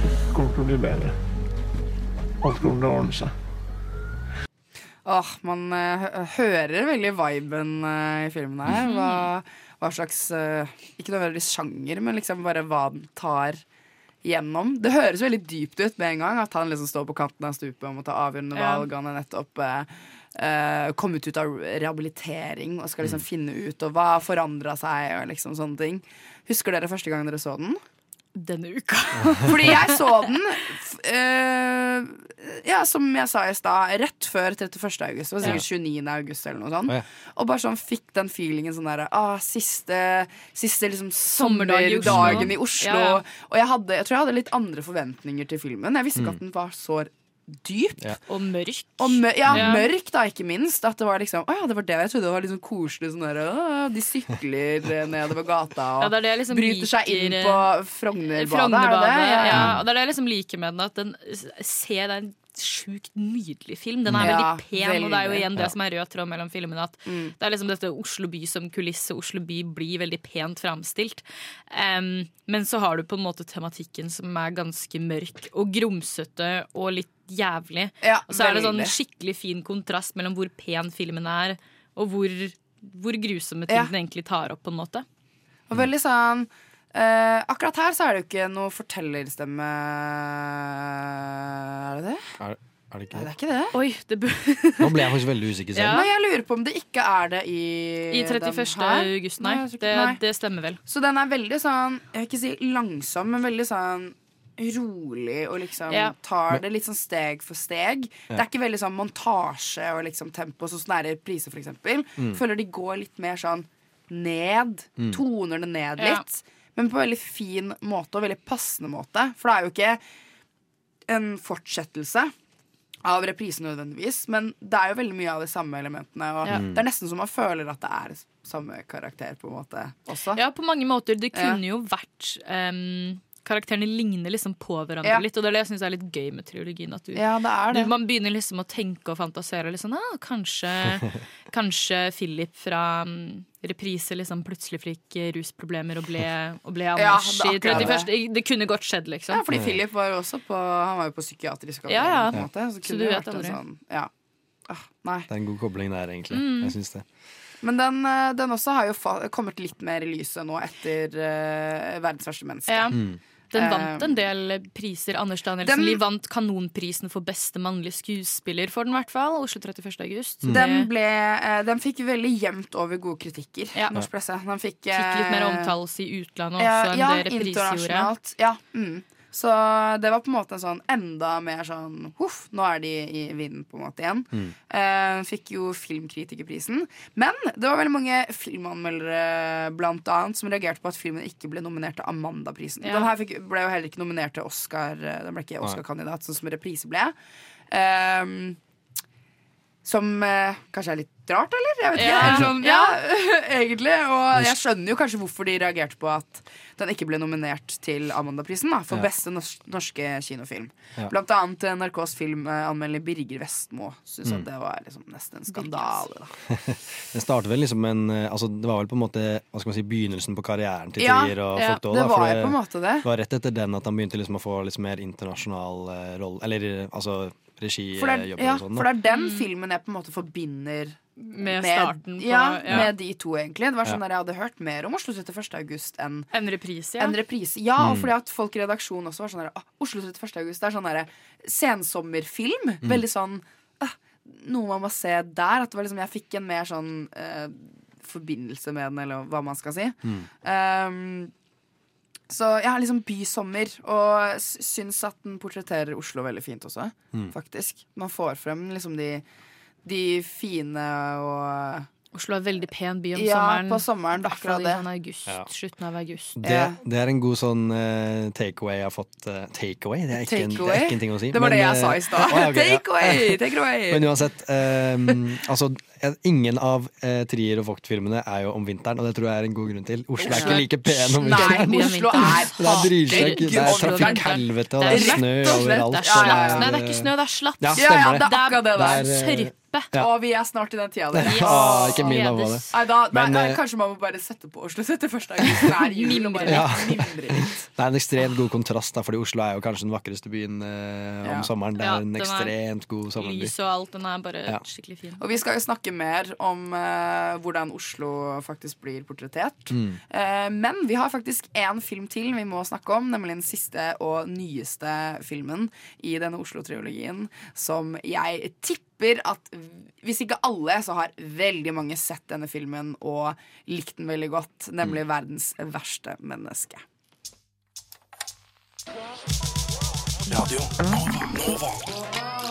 Det kommer til å bli bedre. Alt kommer til å ordne seg. Åh, man uh, hører veldig viben uh, i filmen her. Hva, hva slags uh, Ikke nødvendigvis sjanger, men liksom bare hva den tar gjennom. Det høres veldig dypt ut med en gang. At han liksom står på kanten av stupet og må ta avgjørende valg. Han er nettopp eh, eh, kommet ut av rehabilitering og skal liksom finne ut og hva har forandra seg. Og liksom sånne ting Husker dere første gang dere så den? Denne uka. Fordi jeg så den eh, Ja, som jeg sa i stad, rett før 31. august. Det var sikkert 29. august eller noe sånt. Og bare sånn fikk den feelingen sånn derre ah, Siste, siste liksom Sommerdag i Oslo. sommerdagen i Oslo. Ja, ja. Og jeg, hadde, jeg tror jeg hadde litt andre forventninger til filmen. Jeg visste ikke Mm. at den var så dyp. Og mørk. Og mør ja, Ja. mørk, da, ikke minst. At det var liksom Å ja, det var det. Jeg trodde det var sånn koselig sånn der De sykler eh, nedover gata og Ja, det det liksom bryter seg inn på eh, Frognerbadet. Frognerbadet, er det det? ja. Og det er det jeg liksom liker med den, at den ser det er en sjukt nydelig film. Den er Ja, veldig pen, og det er jo igjen det Ja. som er rød tråd mellom filmene. At Det er liksom dette Oslo by som kulisse. Oslo by blir veldig pent framstilt. Um, men så har du på en måte tematikken som er ganske mørk og grumsete og litt jævlig. Ja, og så er det sånn skikkelig fin kontrast mellom hvor pen filmen er, og hvor, hvor grusomme ting den egentlig tar opp, på en måte. Og veldig sånn eh, Akkurat her så er det jo ikke noe fortellerstemme Er det det? Er, er det ikke Nei, det er ikke det. Oi, det Nå ble jeg faktisk veldig usikker selv. Nei, jeg lurer på om det ikke er det i I 31. den her. august, nei. Det, nei. det stemmer vel. Så den er veldig sånn Jeg vil ikke si langsom, men veldig sånn rolig og liksom Ja. tar det litt sånn steg for steg. Ja. Det er ikke veldig sånn montasje og liksom tempo, sånn som det er i Prise, for eksempel. Mm. Føler de går litt mer sånn ned. Mm. Toner det ned Ja. Men på veldig fin måte og veldig passende måte. For det er jo ikke en fortsettelse av reprisen nødvendigvis, men det er jo veldig mye av de samme elementene. Og Ja. Det er nesten så man føler at det er samme karakter på en måte også. Ja, på mange måter. Det Ja. kunne jo vært em, Karakterene ligner liksom på hverandre Ja. litt, og det er det jeg syns er litt gøy med triologien. At du, Ja, det er det. Du, man begynner liksom å tenke og fantasere. Liksom, ah, kanskje, kanskje Philip fra um, reprise liksom plutselig fikk rusproblemer og ble, og ble Ja, Anders det i 31. Det kunne godt skjedd, liksom. Ja, fordi Philip var jo også på Han var jo på psykiatrisk avdeling. Så, Så du det vet aldri. Sånn, ja. ah, nei. Det er en god kobling der, egentlig. Mm. Jeg syns det. Men den, eh, den også har jo fa kommet litt mer i lyset nå etter uh, 'Verdens verste menneske'. Ja. Mm. Den Eh, vant en del priser. Anders Danielsen Den- Lie vant Kanonprisen for beste mannlige skuespiller for den, i hvert fall. Oslo 31. august. Mm. Den, ble, eh, den fikk veldig jevnt over gode kritikker. Norsk presse. Den fikk, fikk litt mer eh, omtales i utlandet også ja, enn ja, det reprise gjorde. internasjonalt. Ja, mm. Så det var på en måte en sånn enda mer sånn Huff, nå er de i vinden på en måte igjen. Mm. Eh, fikk jo Filmkritikerprisen. Men det var veldig mange filmanmeldere blant annet som reagerte på at filmen ikke ble nominert til Amandaprisen. Ja. Den her fikk, ble jo heller ikke nominert til Oscar. eh, Den ble ikke Oscar-kandidat, sånn som Reprise ble. Ehm, som eh, kanskje er litt rart, eller? Jeg vet ikke. Ja. Eller Sånn, ja, egentlig. Og jeg skjønner jo kanskje hvorfor de reagerte på at den ikke ble nominert til Amandaprisen da, for Ja. beste nors norske kinofilm. Ja. Blant annet eh, NRKs filmanmelder Birger Vestmo syntes Mm. at det var liksom nesten en skandale. Da. Den startet vel liksom en eh, altså Det var vel på en måte Hva skal man si begynnelsen på karrieren til Ja, og ja, folk da, det da, var for jo på en måte det. Det var rett etter den at han begynte liksom å få litt mer internasjonal eh, rolle Eller eh, altså regijobber er, ja, og sånn. for det er den filmen jeg på en måte forbinder Med starten på- ja, ja. med de to, egentlig. Det var sånn Ja. der Jeg hadde hørt mer om Oslo 31. august enn En reprise, ja. en reprise. Ja, og Mm. fordi at folk i redaksjonen også var sånn der, ah, Oslo 31. august det er sånn derre sensommerfilm. Mm. Veldig sånn ah, Noe man må se der. At det var liksom, jeg fikk en mer sånn eh, forbindelse med den, eller hva man skal si. Mm. Um, så jeg har liksom bysommer, og syns at den portretterer Oslo veldig fint også. Mm. Faktisk. Man får frem liksom de, de fine og Oslo er veldig pen by om Ja, sommeren. på sommeren, akkurat det. sånn august, Ja. slutten av august. Det, det er en god sånn uh, takeaway jeg har fått Uh, Takeaway? Det, er ikke en- det er ikke en ting å si. Det var men, det jeg eh, sa i stad. Oh, okay, ok, ja. Take away, take-away Men uansett, um, altså ingen av eh, Trier og Vogt-filmene er jo om vinteren, og det tror jeg er en god grunn til. Oslo er ikke like pen om Nei, vinteren. Oslo er Det er drysjøk. Det er trafikkhelvete, og det er snø overalt. Det er slaps. Nei, det er ikke snø, det er slaps. Ja, Ja, ja, stemmer det er akkurat det er eh, sørpe. Ja. Og vi er snart i den tida der. Ah, ikke min av det. Nei, da, nei, Men, nei, eh, kanskje man må bare sette på Oslo 71. august. Det er jul og bare Ja. Det er en ekstremt god kontrast, da, fordi Oslo er jo kanskje den vakreste byen eh, om Ja. sommeren. Det Ja, er en er ekstremt god sommerby. Lys og alt. Den er bare Ja. skikkelig fin. Og vi skal jo snakke mer om eh, hvordan Oslo faktisk blir portrettert. Mm. Eh, men vi har faktisk én film til vi må snakke om, nemlig den siste og nyeste filmen i denne Oslo-triologien, som jeg tipper at hvis ikke alle, så har veldig mange sett denne filmen og likt den veldig godt, nemlig 'Verdens verste menneske'. Radio Nova.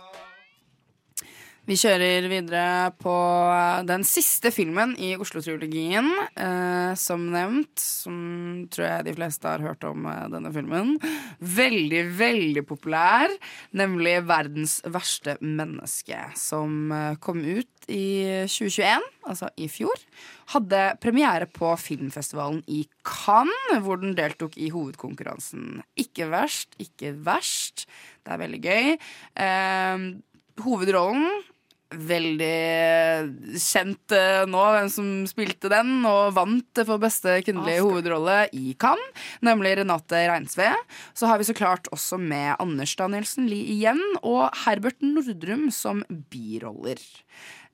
Vi kjører videre på den siste filmen i Oslo-trilogien. Eh, som nevnt, som tror jeg de fleste har hørt om eh, denne filmen. Veldig, veldig populær. Nemlig 'Verdens verste menneske', som eh, kom ut i 2021, altså i fjor. Hadde premiere på filmfestivalen i Cannes, hvor den deltok i hovedkonkurransen. Ikke verst, ikke verst. Det er veldig gøy. Eh, hovedrollen Veldig kjent eh, nå hvem som spilte den, og vant for beste kvinnelige hovedrolle i Cannes, nemlig Renate Reinsve. Så har vi så klart også med Anders Danielsen Lie igjen, og Herbert Nordrum som biroller.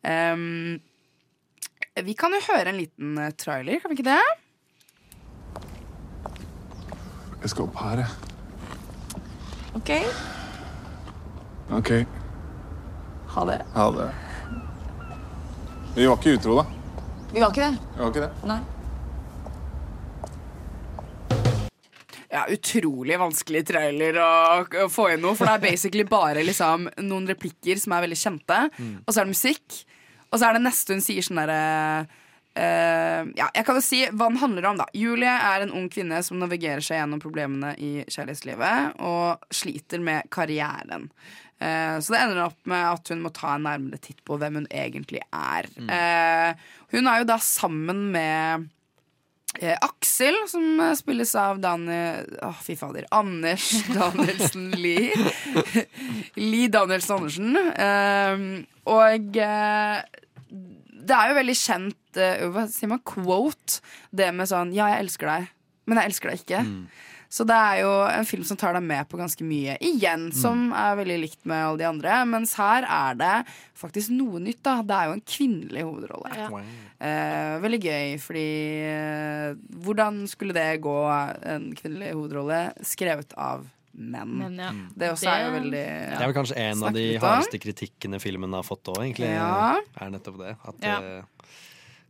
Um, vi kan jo høre en liten eh, trailer, kan vi ikke det? Jeg skal opp her, jeg. Ok. OK. Ha det. Ha det. Vi var ikke utro, da. Vi var ikke det. Vi var ikke det. Nei. Ja, utrolig vanskelig trailer å, å få inn noe, for det er basically bare liksom, noen replikker som er veldig kjente, Mm. og så er det musikk, og så er det neste hun sier sånn derre Uh, ja, jeg kan jo si hva den handler om. da Julie er en ung kvinne som navigerer seg gjennom problemene i kjærlighetslivet og sliter med karrieren. Eh, så det ender opp med at hun må ta en nærmere titt på hvem hun egentlig er. Mm. Eh, hun er jo da sammen med Eh, Aksel, som spilles av Daniel Åh, fy fader. Anders Danielsen Lie. Lie Danielsen Andersen. Eh, og det er jo veldig kjent Hva sier man? Quote. Det med sånn Ja, jeg elsker deg, men jeg elsker deg ikke. Så det er jo en film som tar deg med på ganske mye igjen, som er veldig likt med alle de andre. Mens her er det faktisk noe nytt. da Det er jo en kvinnelig hovedrolle. Eh, veldig gøy, fordi eh, Hvordan skulle det gå, en kvinnelig hovedrolle skrevet av menn? Men ja, Det også er jo veldig ja. Det er vel kanskje en av de hardeste kritikkene filmen har fått òg, egentlig. Ja. Er nettopp det. At Ja.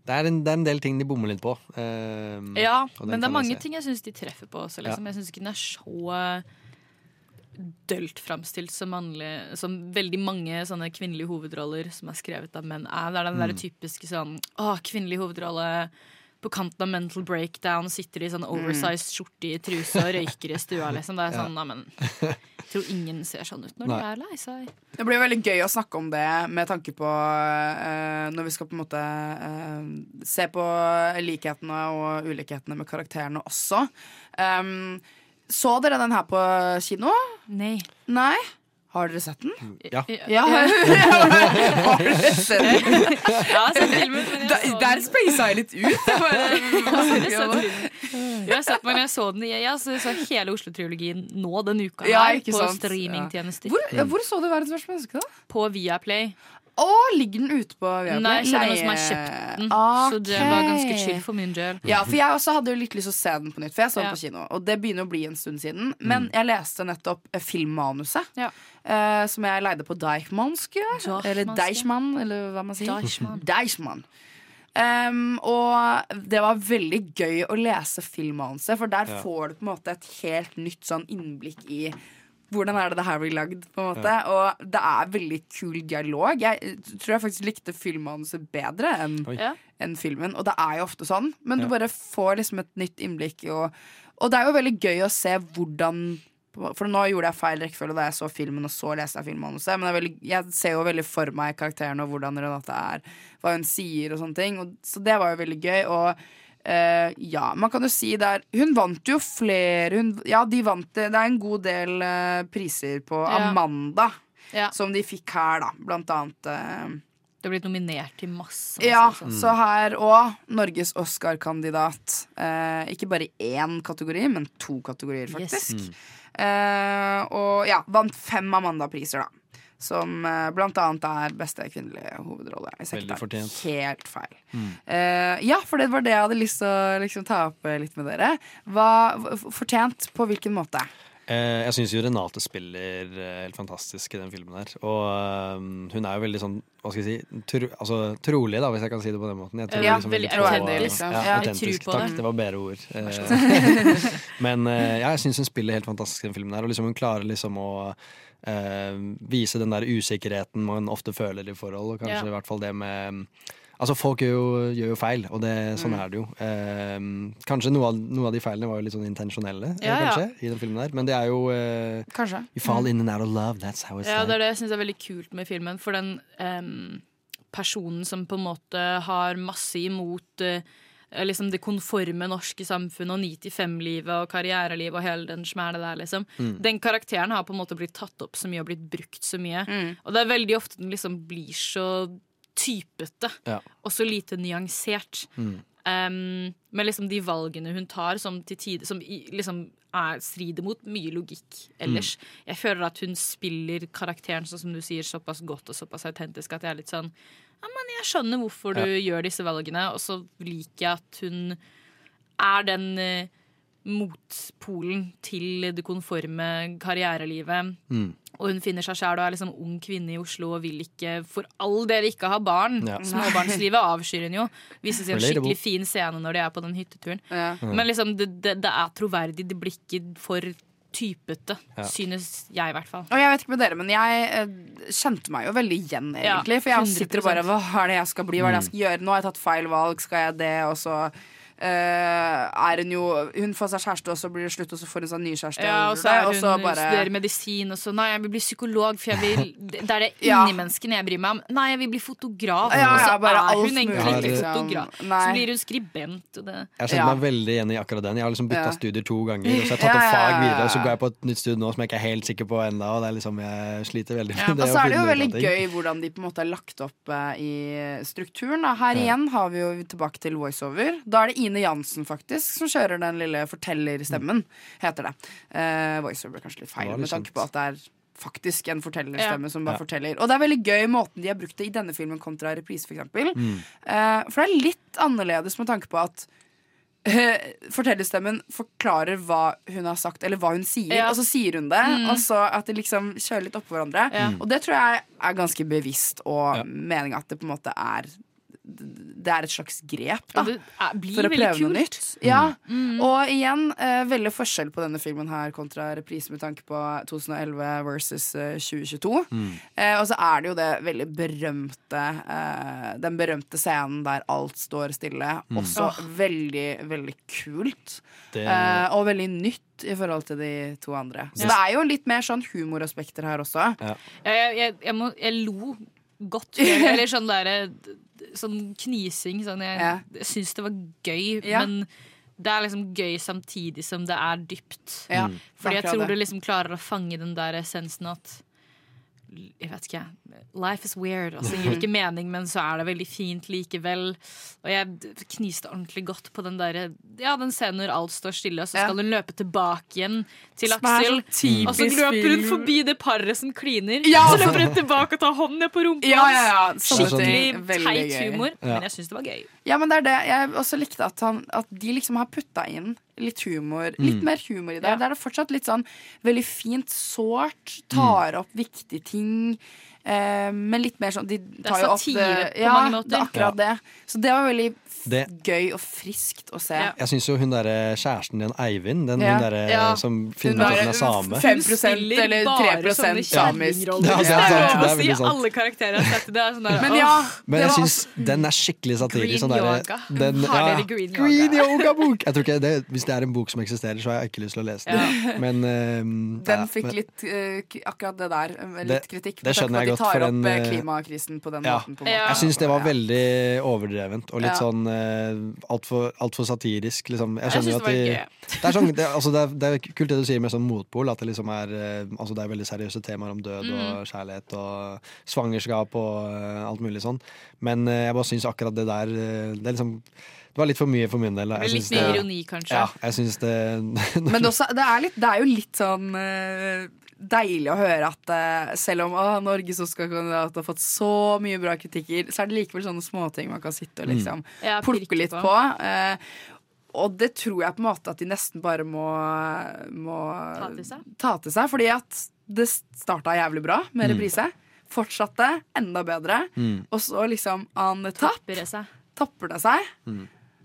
Det, er en, det er en del ting de bommer litt på. eh, Ja, men det er mange ting jeg syns de treffer på også. Liksom. Ja. Jeg syns ikke den er så dølt framstilt som, som veldig mange sånne kvinnelige hovedroller som er skrevet av menn er. Det er den der Mm. typiske sånn Å, kvinnelig hovedrolle på kanten av mental breakdown, sitter i sånn oversized skjorte i truse og røyker i stua, liksom. Det er sånn, nei, men Jeg tror ingen ser sånn ut når Nei. de er lei seg. Det blir veldig gøy å snakke om det med tanke på uh, når vi skal på en måte uh, se på likhetene og ulikhetene med karakterene også. Um, så dere den her på kino? Nei. Nei? Har dere sett den? Ja. Ja. Har dere sett den? Jeg har sett filmen, men jeg så den. der spasa jeg litt ut. Jeg bare, Jeg har sett den, men jeg så den i jeg så, så hele Oslo-triologien nå denne uka Ja, her ikke på streamingtjenester. Hvor, ja, hvor så du Verdens verste menneske, da? På Viaplay. Å, ligger den ute på Viaplay? Nei, jeg kjenner noen som har kjøpt den. Så det var ganske chill for min del. Ja, for jeg også hadde jo litt lyst til å se den på nytt, for jeg så den Ja. på kino. Og det begynner å bli en stund siden. Men jeg leste nettopp filmmanuset, filmmanuset, eh, som jeg leide på Deichmansk. Eller. Deichman, eller hva man sier. Deichman. Deichman. Um, og det var veldig gøy å lese filmmanuset, for der Ja. får du på en måte et helt nytt sånn innblikk i hvordan er det det her blir lagd, på en måte. Og det er veldig kul dialog. Jeg tror jeg faktisk likte filmmanuset bedre enn. Ja. enn filmen. Og det er jo ofte sånn, men Ja. du bare får liksom et nytt innblikk. Og, og det er jo veldig gøy å se hvordan For nå gjorde jeg feil rekkefølge da jeg så filmen, og så leste jeg filmmanuset. Men det er veldig, jeg ser jo veldig for meg karakteren og hvordan Renate er, hva hun sier og sånne ting. Og, så det var jo veldig gøy. Og eh, ja, man kan jo si der Hun vant jo flere hun, Ja, de vant det. Det er en god del uh, priser på Ja. Amanda. Ja. Som de fikk her, da. Blant annet Uh, Det har blitt nominert til masse. masse ja, sånn. så her òg Norges Oscar-kandidat. Eh, ikke bare i én kategori, men to kategorier, faktisk. Yes. Mm. Eh, og ja, vant fem Amanda-priser, da. Som eh, blant annet er beste kvinnelige hovedrolle. Hvis jeg ikke tar helt feil. Mm. Uh, ja, for det var det jeg hadde lyst til å liksom, ta opp eh, litt med dere. Hva, fortjent på hvilken måte? Jeg syns jo Renate spiller helt fantastisk i den filmen her. Og hun er jo veldig sånn, hva skal jeg si, tro, altså, trolig, da, hvis jeg kan si det på den måten. Jeg tror Ja, liksom veldig autentisk, liksom. Ja, Ja, autentisk. Takk, det. det var bedre ord. Eh, Men eh, ja, jeg syns hun spiller helt fantastisk den filmen her. Og liksom hun klarer liksom å uh, vise den der usikkerheten man ofte føler i forhold, og kanskje i hvert fall det med Altså Folk gjør jo, gjør jo feil, og det, sånn Mm. er det jo. Eh, kanskje noe av, noe av de feilene var jo litt sånn intensjonelle, ja, kanskje, ja. i den filmen der. Men det er jo eh, Kanskje. You fall Mm. in and out of love, that's how it's Ja, det er det jeg syns er veldig kult med filmen. For den eh, personen som på en måte har masse imot eh, liksom det konforme norske samfunnet og 9-5-livet og karrierelivet og hele den smæle der, liksom. Mm. Den karakteren har på en måte blitt tatt opp så mye og blitt brukt så mye. Og det er veldig ofte den liksom blir så typete Ja. og så lite nyansert. Mm. Um, med liksom de valgene hun tar, som til tider Som liksom er, strider mot mye logikk ellers. Jeg føler at hun spiller karakteren sånn som du sier, såpass godt og såpass autentisk at jeg er litt sånn Ja, men jeg skjønner hvorfor du gjør disse valgene, og så liker jeg at hun er den eh, motpolen til det konforme karrierelivet. Mm. Og hun finner seg sjæl og er liksom ung kvinne i Oslo og vil ikke for all del ikke ha barn. Ja. Småbarnslivet avskyr hun jo. Viser seg en skikkelig fin scene når de er på den hytteturen. Ja. Men liksom, det, det, det er troverdig. Det blir ikke for typete, Ja. synes jeg i hvert fall. Og jeg vet ikke med dere, men jeg eh, kjente meg jo veldig igjen, Ja, egentlig. for jeg sitter bare 100%. Hva er det jeg skal bli? Hva er det jeg skal gjøre? Nå har jeg tatt feil valg, skal jeg det? Og så er hun jo Hun får seg kjæreste, og så blir det slutt, og så får hun seg ny kjæreste. Ja, og så det, er og hun så bare studerer medisin, og så Nei, jeg vil bli psykolog, for jeg vil Det er det Ja. inni menneskene jeg bryr meg om. Nei, jeg vil bli fotograf. Ja, og så ja, bare er hun egentlig mulig, ikke liksom. fotograf. Nei. Så blir hun skribent. Og det. Jeg kjenner meg veldig igjen i akkurat den. Jeg har liksom bytta Ja. studier to ganger. Og så har jeg tatt Ja, opp ja, fag videre, og så går jeg på et nytt studie nå som jeg ikke er helt sikker på ennå. Og det er liksom, jeg sliter veldig med Og så er det jo veldig gøy hvordan de på en måte er lagt opp eh, i strukturen. Da. Her Ja. igjen har vi jo tilbake til voiceover. Da er det Ine Jansen faktisk som kjører den lille fortellerstemmen, heter det. Uh, voiceover er kanskje litt feil, litt med tanke på at det er faktisk en fortellerstemme Ja. som bare Ja. forteller. Og det er veldig gøy måten de har brukt det i denne filmen kontra reprise, for eksempel. Mm. uh, for det er litt annerledes med tanke på at eh, fortellerstemmen forklarer hva hun har sagt, eller hva hun sier, Ja. og så sier hun det. Mm. Og så at de liksom kjører litt oppå hverandre. Ja. Og det tror jeg er ganske bevisst, og meninga at det på en måte er det er et slags grep da, blir for å prøve noe nytt. Ja, Mm. Og igjen, eh, veldig forskjell på denne filmen her kontra reprise med tanke på 2011 versus eh, 2022. Eh, og så er det jo det veldig berømte eh, Den berømte scenen der alt står stille. Mm. Også oh. veldig, veldig kult. Det- Eh, og veldig nytt i forhold til de to andre. Så Ja. det er jo litt mer sånn humoraspekter her også. Ja. jeg, jeg, jeg, må, jeg lo godt. Eller sånn derre Sånn knising. Sånn jeg Ja. jeg syns det var gøy, Ja. men det er liksom gøy samtidig som det er dypt. Ja, Fordi jeg tror det. du liksom klarer å fange den der essensen at jeg vet ikke. Life is weird. Altså, det gir ikke mening, men så er det veldig fint likevel. Og jeg kniste ordentlig godt på den der, ja, den scenen når alt står stille, og så skal hun løpe tilbake igjen til er Aksel. Og så løper hun forbi det paret som kliner. Ja! Så løper hun tilbake og tar hånden ned på rumpa Ja, ja, ja. ting. Skikkelig teit humor, men jeg syns det var gøy. Ja, men det er det jeg også likte at, han, at de liksom har putta inn litt humor. Litt Mm. mer humor i det. Der er det fortsatt litt sånn veldig fint sårt. Tar opp viktige ting. Eh, men litt mer sånn De tar Det er satire på ja, mange måter. det er akkurat det. Så det var veldig f Det- gøy og friskt å se. Jeg syns jo hun derre kjæresten din, Eivind, den Ja. hun derre Ja. som finner ut at hun er same 5 eller 3 samisk. Ja, Det det er sant, lov det er å si veldig sant. alle karakterer har sett det. Er sånn der, Men ja, Men jeg syns den er skikkelig satirisk. Green sånn derre- yoga. den- Har ja, dere green yoga? green yoga-bok! Jeg tror ikke det, Hvis det er en bok som eksisterer, så har jeg ikke lyst til å lese den. Men ehm, Den fikk men- litt eh, k- Akkurat det der. eh, Litt Det- kritikk. det skjønner på jeg at godt, for opp en, tar opp klimakrisen på den Ja. måten. På måten. måte. Jeg syns det var veldig overdrevent og litt Ja. sånn uh, altfor alt satirisk. Liksom. Jeg Jeg skjønner jo synes at det de det er, sånn, det, altså det, er, det er kult det du sier med sånn motpol, at det liksom er eh, Altså det er veldig seriøse temaer om død Mm. og kjærlighet og svangerskap og uh, alt mulig sånn. Men uh, jeg bare syns akkurat det der eh, Det er liksom det var litt for mye for min del. Jeg Litt mye det- ironi, kanskje. Ja, jeg synes det Men det, også, det, er litt, det er jo litt sånn eh, deilig å høre at uh, selv om å, Norges Oscar-kandidat har fått så mye bra kritikker, så er det likevel sånne småting man kan sitte og liksom mm. plukke litt på. på. Uh, og det tror jeg på en måte at de nesten bare må, må Ta til seg. ta til seg. Fordi at det starta jævlig bra med Mm. reprise. Fortsatte enda bedre. Mm. Og så liksom on the top Tapper det seg. tapper det seg.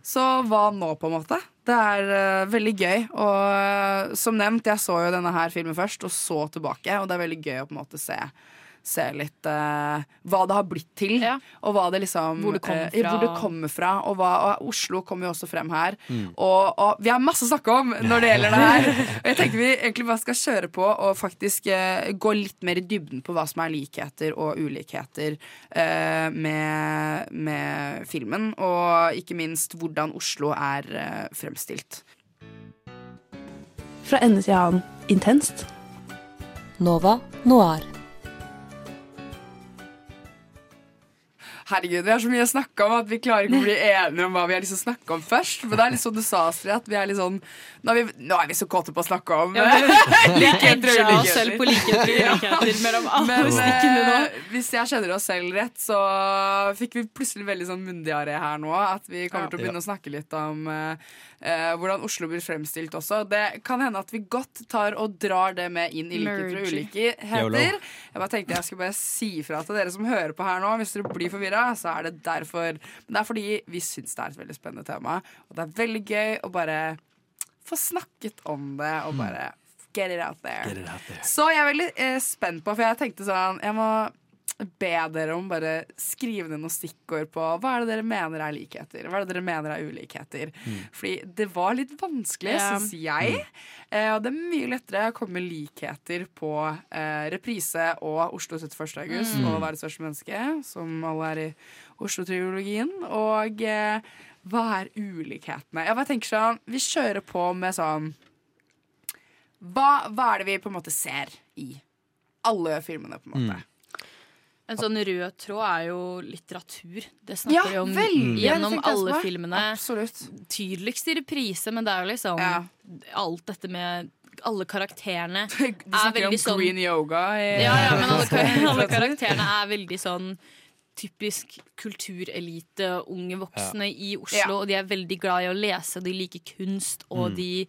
Så hva nå, på en måte? Det er uh, veldig gøy. Og uh, som nevnt, jeg så jo denne her filmen først, og så tilbake. Og det er veldig gøy å på en måte se, se litt uh, hva det har blitt til. Og hva det liksom Hvor det kommer eh, hvor det fra. kommer fra. Og, hva, og Oslo kommer jo også frem her. Mm. Og, og vi har masse å snakke om når det gjelder det her. Og jeg tenker vi egentlig bare skal kjøre på og faktisk uh, gå litt mer i dybden på hva som er likheter og ulikheter uh, med, med filmen. Og ikke minst hvordan Oslo er fremstilt. Fra ende til annen intenst. Nova Noir. Herregud, Vi har så mye å snakke om at vi klarer ikke å bli enige om hva vi har lyst til å snakke om først. Men det er litt sånn du sa, Astrid, at vi er litt sånn Nå er vi, nå er vi så kåte på å snakke om Ja, likheter og ulikheter. selv på likheter ulikheter mellom alle Men stikkene nå. eh, hvis jeg kjenner oss selv rett, så fikk vi plutselig veldig sånn mundiare her nå. At vi kommer Ja. til å begynne å snakke litt om eh, eh, hvordan Oslo blir fremstilt også. Det kan hende at vi godt tar og drar det med inn i likheter og ulikheter. Jeg bare tenkte jeg skulle bare si ifra til dere som hører på her nå. Hvis dere blir forvirra, så er det derfor. Men det er fordi vi syns det er et veldig spennende tema. Og det er veldig gøy å bare få snakket om det og bare get it out there. It out there. Så jeg er veldig eh, spent på, for jeg tenkte sånn Jeg må be dere om bare skrive ned noen stikkord på hva er det dere mener er likheter. Hva er det dere mener er ulikheter. Fordi det var litt vanskelig, Ja. syns jeg. Eh, og det er mye lettere å komme med likheter på eh, reprise og Oslo 71. august Mm. og det største menneske, som alle er i Oslo-triologien. Og eh, hva er ulikhetene? Jeg bare tenker sånn, Vi kjører på med sånn hva, hva er det vi på en måte ser i alle filmene, på en måte? En sånn rød tråd er jo litteratur. Det snakker Ja, vi om vel, gjennom jeg alle filmene. Absolutt. Tydeligst i reprise, men det er jo liksom alt dette med alle karakterene Du er snakker om veldig sånn green yoga. i- Ja, ja, men alle, kar- alle karakterene er veldig sånn typisk kulturelite, unge voksne i Oslo. Ja. Og de er veldig glad i å lese, de liker kunst, og Mm. de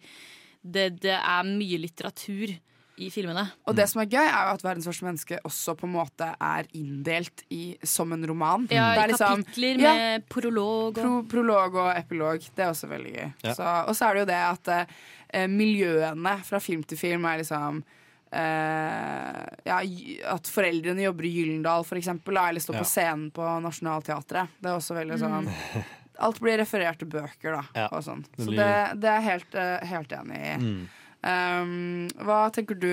det, det er mye litteratur i filmene. Og det som er gøy, er jo at 'Verdens første menneske' også på en måte er inndelt i, som en roman. Ja, i er liksom- kapitler Ja, med prolog og pro, prolog og epilog. Det er også veldig gøy. Ja. Så, og så er det jo det at eh, miljøene fra film til film er liksom eh, ja, At foreldrene jobber i Gyllendal, for eksempel, eller står Ja. på scenen på Nationaltheatret. Det er også veldig sånn Mm. Alt blir referert til bøker, da. Ja, Og sånn. Så det, det er jeg helt, eh, helt enig i. Mm. Um, hva tenker du?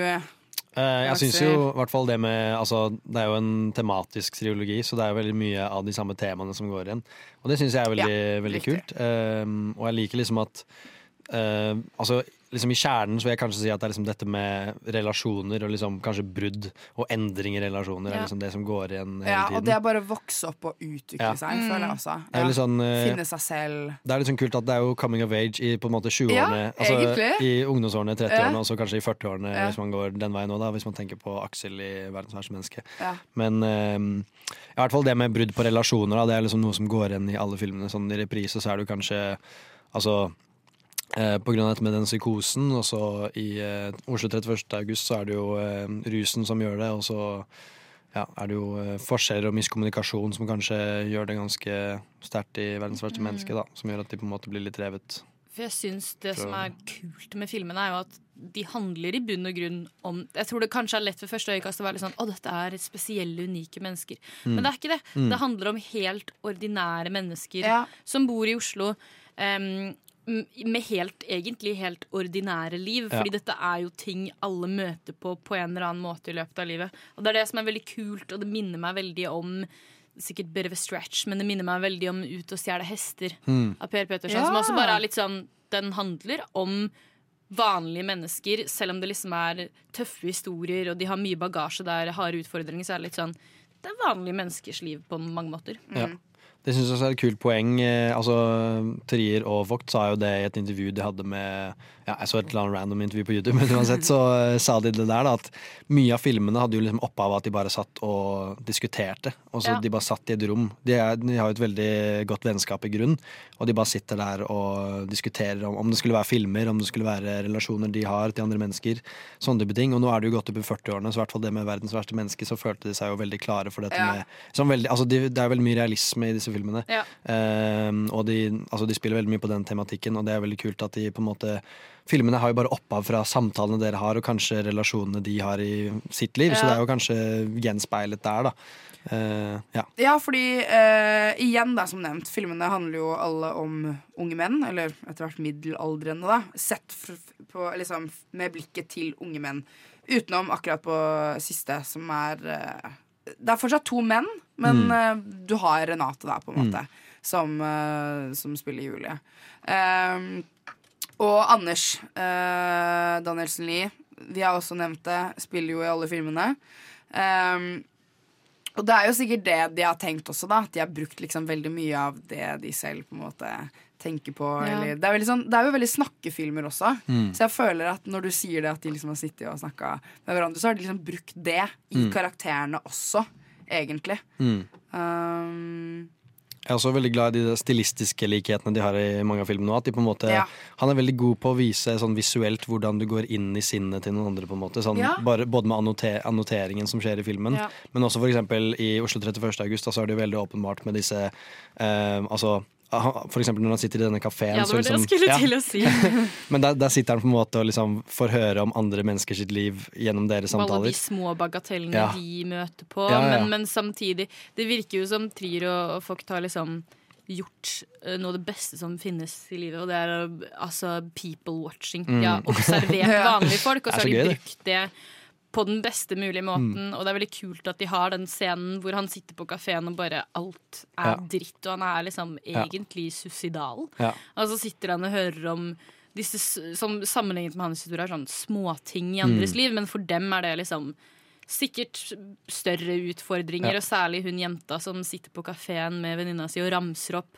Uh, jeg syns jo i hvert fall det med altså, Det er jo en tematisk triologi, så det er jo veldig mye av de samme temaene som går igjen. Og det syns jeg er veldig, Ja, veldig kult. Um, og jeg liker liksom at uh, Altså liksom I kjernen så vil jeg kanskje si at det er liksom dette med relasjoner og liksom kanskje brudd og endring i relasjoner Ja. er liksom det som går igjen hele Ja, tiden. og det er bare å vokse opp og utvikle Ja. seg, føler jeg også. Litt sånn, eh, Finne seg selv. Det er litt sånn kult at det er jo coming of age i på en måte 20-årene. Ja, altså. I ungdomsårene, 30-årene Ja. og så kanskje i 40-årene Ja. hvis man går den veien nå, da, hvis man tenker på Aksel i 'Verdens verste menneske'. Ja. Men eh, i hvert fall det med brudd på relasjoner, da, det er liksom noe som går igjen i alle filmene. Sånn I reprise så er det jo kanskje Altså eh, av dette med den psykosen, og så i eh, Oslo 31. august så er det jo eh, rusen som gjør det, og så ja, er det jo eh, forskjeller og miskommunikasjon som kanskje gjør det ganske sterkt i 'Verdens verste Mm. menneske', da, som gjør at de på en måte blir litt revet. For jeg syns det Så- som er kult med filmene, er jo at de handler i bunn og grunn om Jeg tror det kanskje er lett ved første øyekast å være litt sånn Å, dette er spesielle, unike mennesker. Mm. Men det er ikke det. Mm. Det handler om helt ordinære mennesker Ja. som bor i Oslo. em, m- med helt, egentlig helt ordinære liv. Ja. Fordi dette er jo ting alle møter på på en eller annen måte i løpet av livet. Og det er det som er veldig kult, og det minner meg veldig om Sikkert bit of a stretch, men det minner meg veldig om Ut og stjele hester Mm. av Per Peterson. Ja. Som også bare er litt sånn Den handler om vanlige mennesker, selv om det liksom er tøffe historier og de har mye bagasje der, harde utfordringer, så er det litt sånn Det er vanlige menneskers liv på mange måter. Ja. Det syns jeg også er et kult poeng. Eh, Altså, Trier og Vogt sa jo det i et intervju de hadde med ja, Jeg så et eller annet random intervju på YouTube, men uansett så eh, sa de det der, da, at mye av filmene hadde jo liksom opphav av at de bare satt og diskuterte. Og så Ja. De bare satt i et rom. De, er, de har jo et veldig godt vennskap i grunn, og de bare sitter der og diskuterer om, om det skulle være filmer, om det skulle være relasjoner de har til andre mennesker. Sånne type ting. Og nå er det jo gått opp i 40-årene, så i hvert fall det med verdens verste menneske, så følte de seg jo veldig klare for dette Ja. med veldig, altså de, Det er veldig mye realisme i disse filmene. Ja. Ehm, og de, altså de spiller veldig mye på den tematikken, og det er veldig kult at de på en måte Filmene har jo bare opphav fra samtalene dere har, og kanskje relasjonene de har i sitt liv, så det er jo kanskje gjenspeilet der, da. Uh, ja. Ja, fordi uh, igjen, da, som nevnt, filmene handler jo alle om unge menn, eller etter hvert middelaldrende, da. Sett på, liksom, med blikket til unge menn. Utenom akkurat på siste, som er eh, Det er fortsatt to menn, men Mm. eh, du har Renate, der, på en måte, Mm. som, eh, som spiller Julie. Um, og Anders uh, Danielsen Lie, vi har også nevnt det, spiller jo i alle filmene. Um, og det er jo sikkert det de har tenkt også, da. At de har brukt liksom veldig mye av det de selv på en måte tenker på. Ja. Eller, det, er sånn, det er jo veldig snakkefilmer også. Mm. Så jeg føler at når du sier det at de liksom har sittet og snakka med hverandre, så har de liksom brukt det i Mm. karakterene også, egentlig. Mm. Um, Jeg er også veldig glad i de stilistiske likhetene de har i mange av filmene. At de på en måte, Ja. Han er veldig god på å vise sånn visuelt hvordan du går inn i sinnet til noen andre. på en måte sånn, Ja. bare, Både med annoter annoteringen som skjer i filmen, Ja. men også for eksempel i Oslo 31. august. Da, så er det jo veldig åpenbart med disse eh, altså, For eksempel når han sitter i denne kafeen. Ja, det var det jeg skulle til å si. Men der, der sitter han på en måte og liksom får høre om andre mennesker sitt liv gjennom deres samtaler. Alle de små bagatellene Ja. de møter på. Ja, ja. Men, men samtidig Det virker jo som Trier og, og Vogt har liksom gjort eh, noe av det beste som finnes i livet, og det er eh, altså people watching. De har Mm. observert Ja. vanlige folk, og så, så har de gøy, det. brukt det på den beste mulige måten. Mm. Og det er veldig kult at de har den scenen hvor han sitter på kafeen og bare alt er Ja. dritt, og han er liksom Ja. egentlig suicidal. Ja. Og så sitter han og hører om disse som sammenlignet med hans historie er sånn småting i andres Mm. liv, men for dem er det liksom sikkert større utfordringer, Ja. og særlig hun jenta som sitter på kafeen med venninna si og ramser opp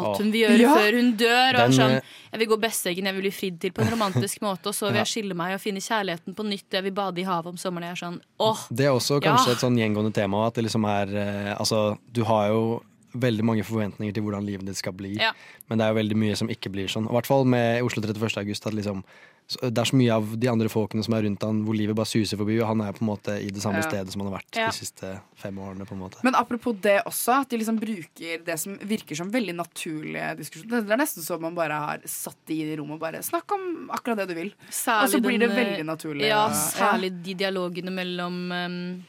alt hun vil gjøre Ja. før hun dør. Og er Den, sånn, eh, jeg vil gå Besseggen, jeg vil bli fridd til på en romantisk måte, og så vil jeg skille meg og finne kjærligheten på nytt, jeg vil bade i havet om sommeren. Jeg er sånn, åh, Det er også Ja. kanskje et sånn gjengående tema. At det liksom er eh, Altså, du har jo veldig mange forventninger til hvordan livet ditt skal bli. Ja. Men det er jo veldig mye som ikke blir sånn. I hvert fall med Oslo 31. august. At liksom, det er så mye av de andre folkene som er rundt han hvor livet bare suser forbi, og han er på en måte i det samme Ja. stedet som han har vært Ja. de siste fem årene. på en måte Men apropos det også, at de liksom bruker det som virker som veldig naturlige diskusjoner. Det er nesten som man bare har satt de i rommet og bare Snakk om akkurat det du vil. og så blir det den, eh, veldig naturlig. Ja, særlig særlig de dialogene mellom um,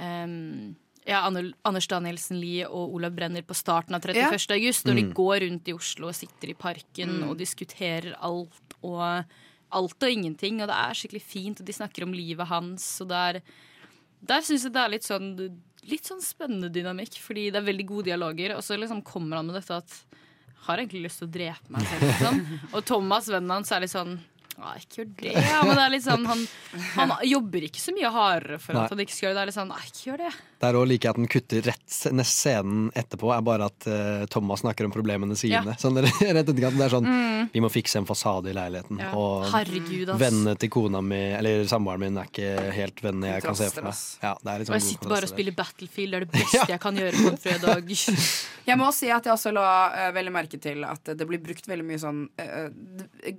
um, ja, Anders Danielsen Lie og Olav Brenner på starten av 31. Ja. august, når Mm. de går rundt i Oslo og sitter i parken Mm. og diskuterer alt og alt og ingenting, og det er skikkelig fint, og de snakker om livet hans, og det er Der syns jeg det er litt sånn Litt sånn spennende dynamikk, fordi det er veldig gode dialoger, og så liksom kommer han med dette at har egentlig lyst til å drepe meg selv. Liksom. Og Thomas, vennen hans, er litt sånn ja, ikke gjør det. Ja, men det er litt sånn, han, han jobber ikke så mye hardere for Nei. at han ikke skal gjøre det. Det er litt sånn, nei, ikke gjør det. Der òg liker jeg at den kutter rett scenen etterpå, er bare at uh, Thomas snakker om problemene sine. Ja. Sånn, det er sånn Mm. Vi må fikse en fasade i leiligheten. Ja. Og Herregud, ass. vennene til kona mi, eller samboeren min, er ikke helt vennene jeg kan se for meg. Ja, det er litt Og sånn jeg sitter bare og spiller Battlefield. Det er det beste jeg kan gjøre på en fredag. Jeg må si at jeg også la uh, veldig merke til at det blir brukt veldig mye sånn uh,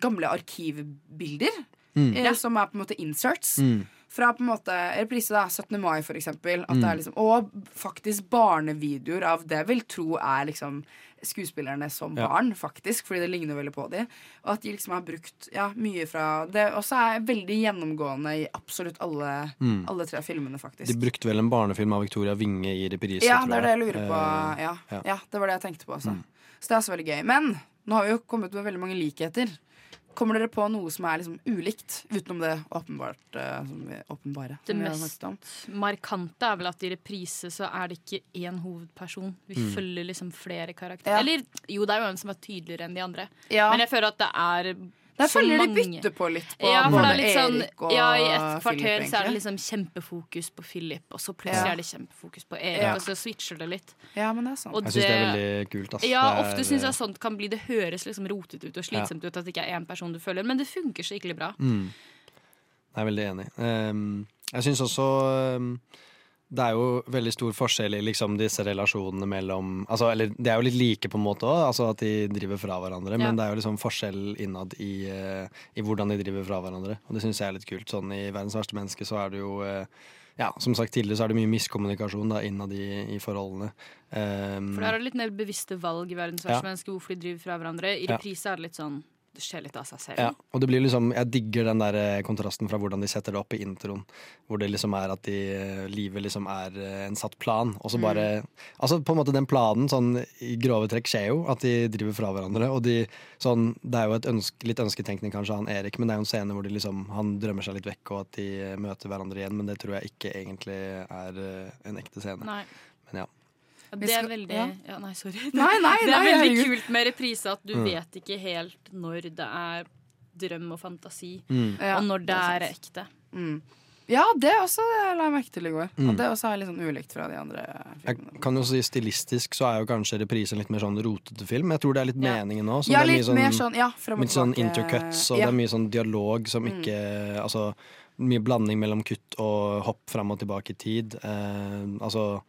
gamle arkivbilder. Mm. Som er på en måte inserts. Mm. Fra på en måte reprise da, 17. mai, for eksempel. Mm. det liksom, og faktisk barnevideoer av det jeg vil tro er liksom skuespillerne som Ja. barn, faktisk. Fordi det ligner veldig på dem. Og at de liksom har brukt ja, mye fra Det også er veldig gjennomgående i absolutt alle, Mm. alle tre filmene, faktisk. De brukte vel en barnefilm av Victoria Winge i reprise, Ja, tror det er det jeg lurer på. Eh, Ja, ja. det var det jeg tenkte på. også. Mm. Så det er også veldig gøy. Men nå har vi jo kommet med veldig mange likheter. Kommer dere på noe som er liksom ulikt, utenom det åpenbart, uh, som vi, åpenbare? Det som vi mest om? markante er vel at i reprise så er det ikke én hovedperson. Vi Mm. følger liksom flere karakterer. Ja. Eller jo, det er jo en som er tydeligere enn de andre. Ja. Men jeg føler at det er Der føler følger mange- bytte på litt på ja, både litt sånn, Erik og ja, I et Philip, kvarter så er det liksom kjempefokus på Philip, og så plutselig Ja. er det kjempefokus på Erik, Ja. og så switcher det litt. Ja, men det er sant. Og Jeg syns det er veldig kult. Ass. Ja, er- ofte syns jeg sånt kan bli Det høres liksom rotete ut og slitsomt ut at det ikke er én person du følger, men det funker skikkelig bra. Mm. Jeg er veldig enig. Um, jeg syns også um, det er jo veldig stor forskjell i liksom disse relasjonene mellom altså, Eller de er jo litt like på en måte òg, altså at de driver fra hverandre. Ja. Men det er jo liksom forskjell innad i, eh, i hvordan de driver fra hverandre. Og det syns jeg er litt kult. Sånn I 'Verdens verste menneske' så er det jo eh, ja, som sagt tidligere så er det mye miskommunikasjon da, innad i, i forholdene. Um, For der er det litt mer bevisste valg i verdens verste Ja. menneske', hvorfor de driver fra hverandre. I reprise er det litt sånn Det skjer litt av seg selv. Ja, og det blir liksom, jeg digger den der eh, kontrasten fra hvordan de setter det opp i introen. Hvor det liksom er at de, eh, livet liksom er eh, en satt plan. Og så Mm. Altså på en måte den planen sånn i grove trekk skjer jo, at de driver fra hverandre. Og de sånn Det er jo et ønske, litt ønsketenkning kanskje han Erik, men det er jo en scene hvor de liksom han drømmer seg litt vekk, og at de møter hverandre igjen. Men det tror jeg ikke egentlig er en ekte scene. Nei. Men ja. Ja, Det er veldig ja. ja. Nei, sorry. Nei, nei, det er nei, veldig kult med reprise at du Mm. vet ikke helt når det er drøm og fantasi, Mm. Og når det det er er ekte. Mm. Ja, det også jeg la jeg merke til i går. Mm. Og det også er litt sånn ulikt fra de andre Jeg kan jo si Stilistisk så er jo kanskje reprise en litt mer sånn rotete film. Jeg tror det er litt Ja. meningen òg. Ja, litt mer sånn, ja, Litt sånn intercuts, og Ja. det er mye sånn dialog som Mm. Altså mye blanding mellom kutt og hopp fram og tilbake i tid. Eh, altså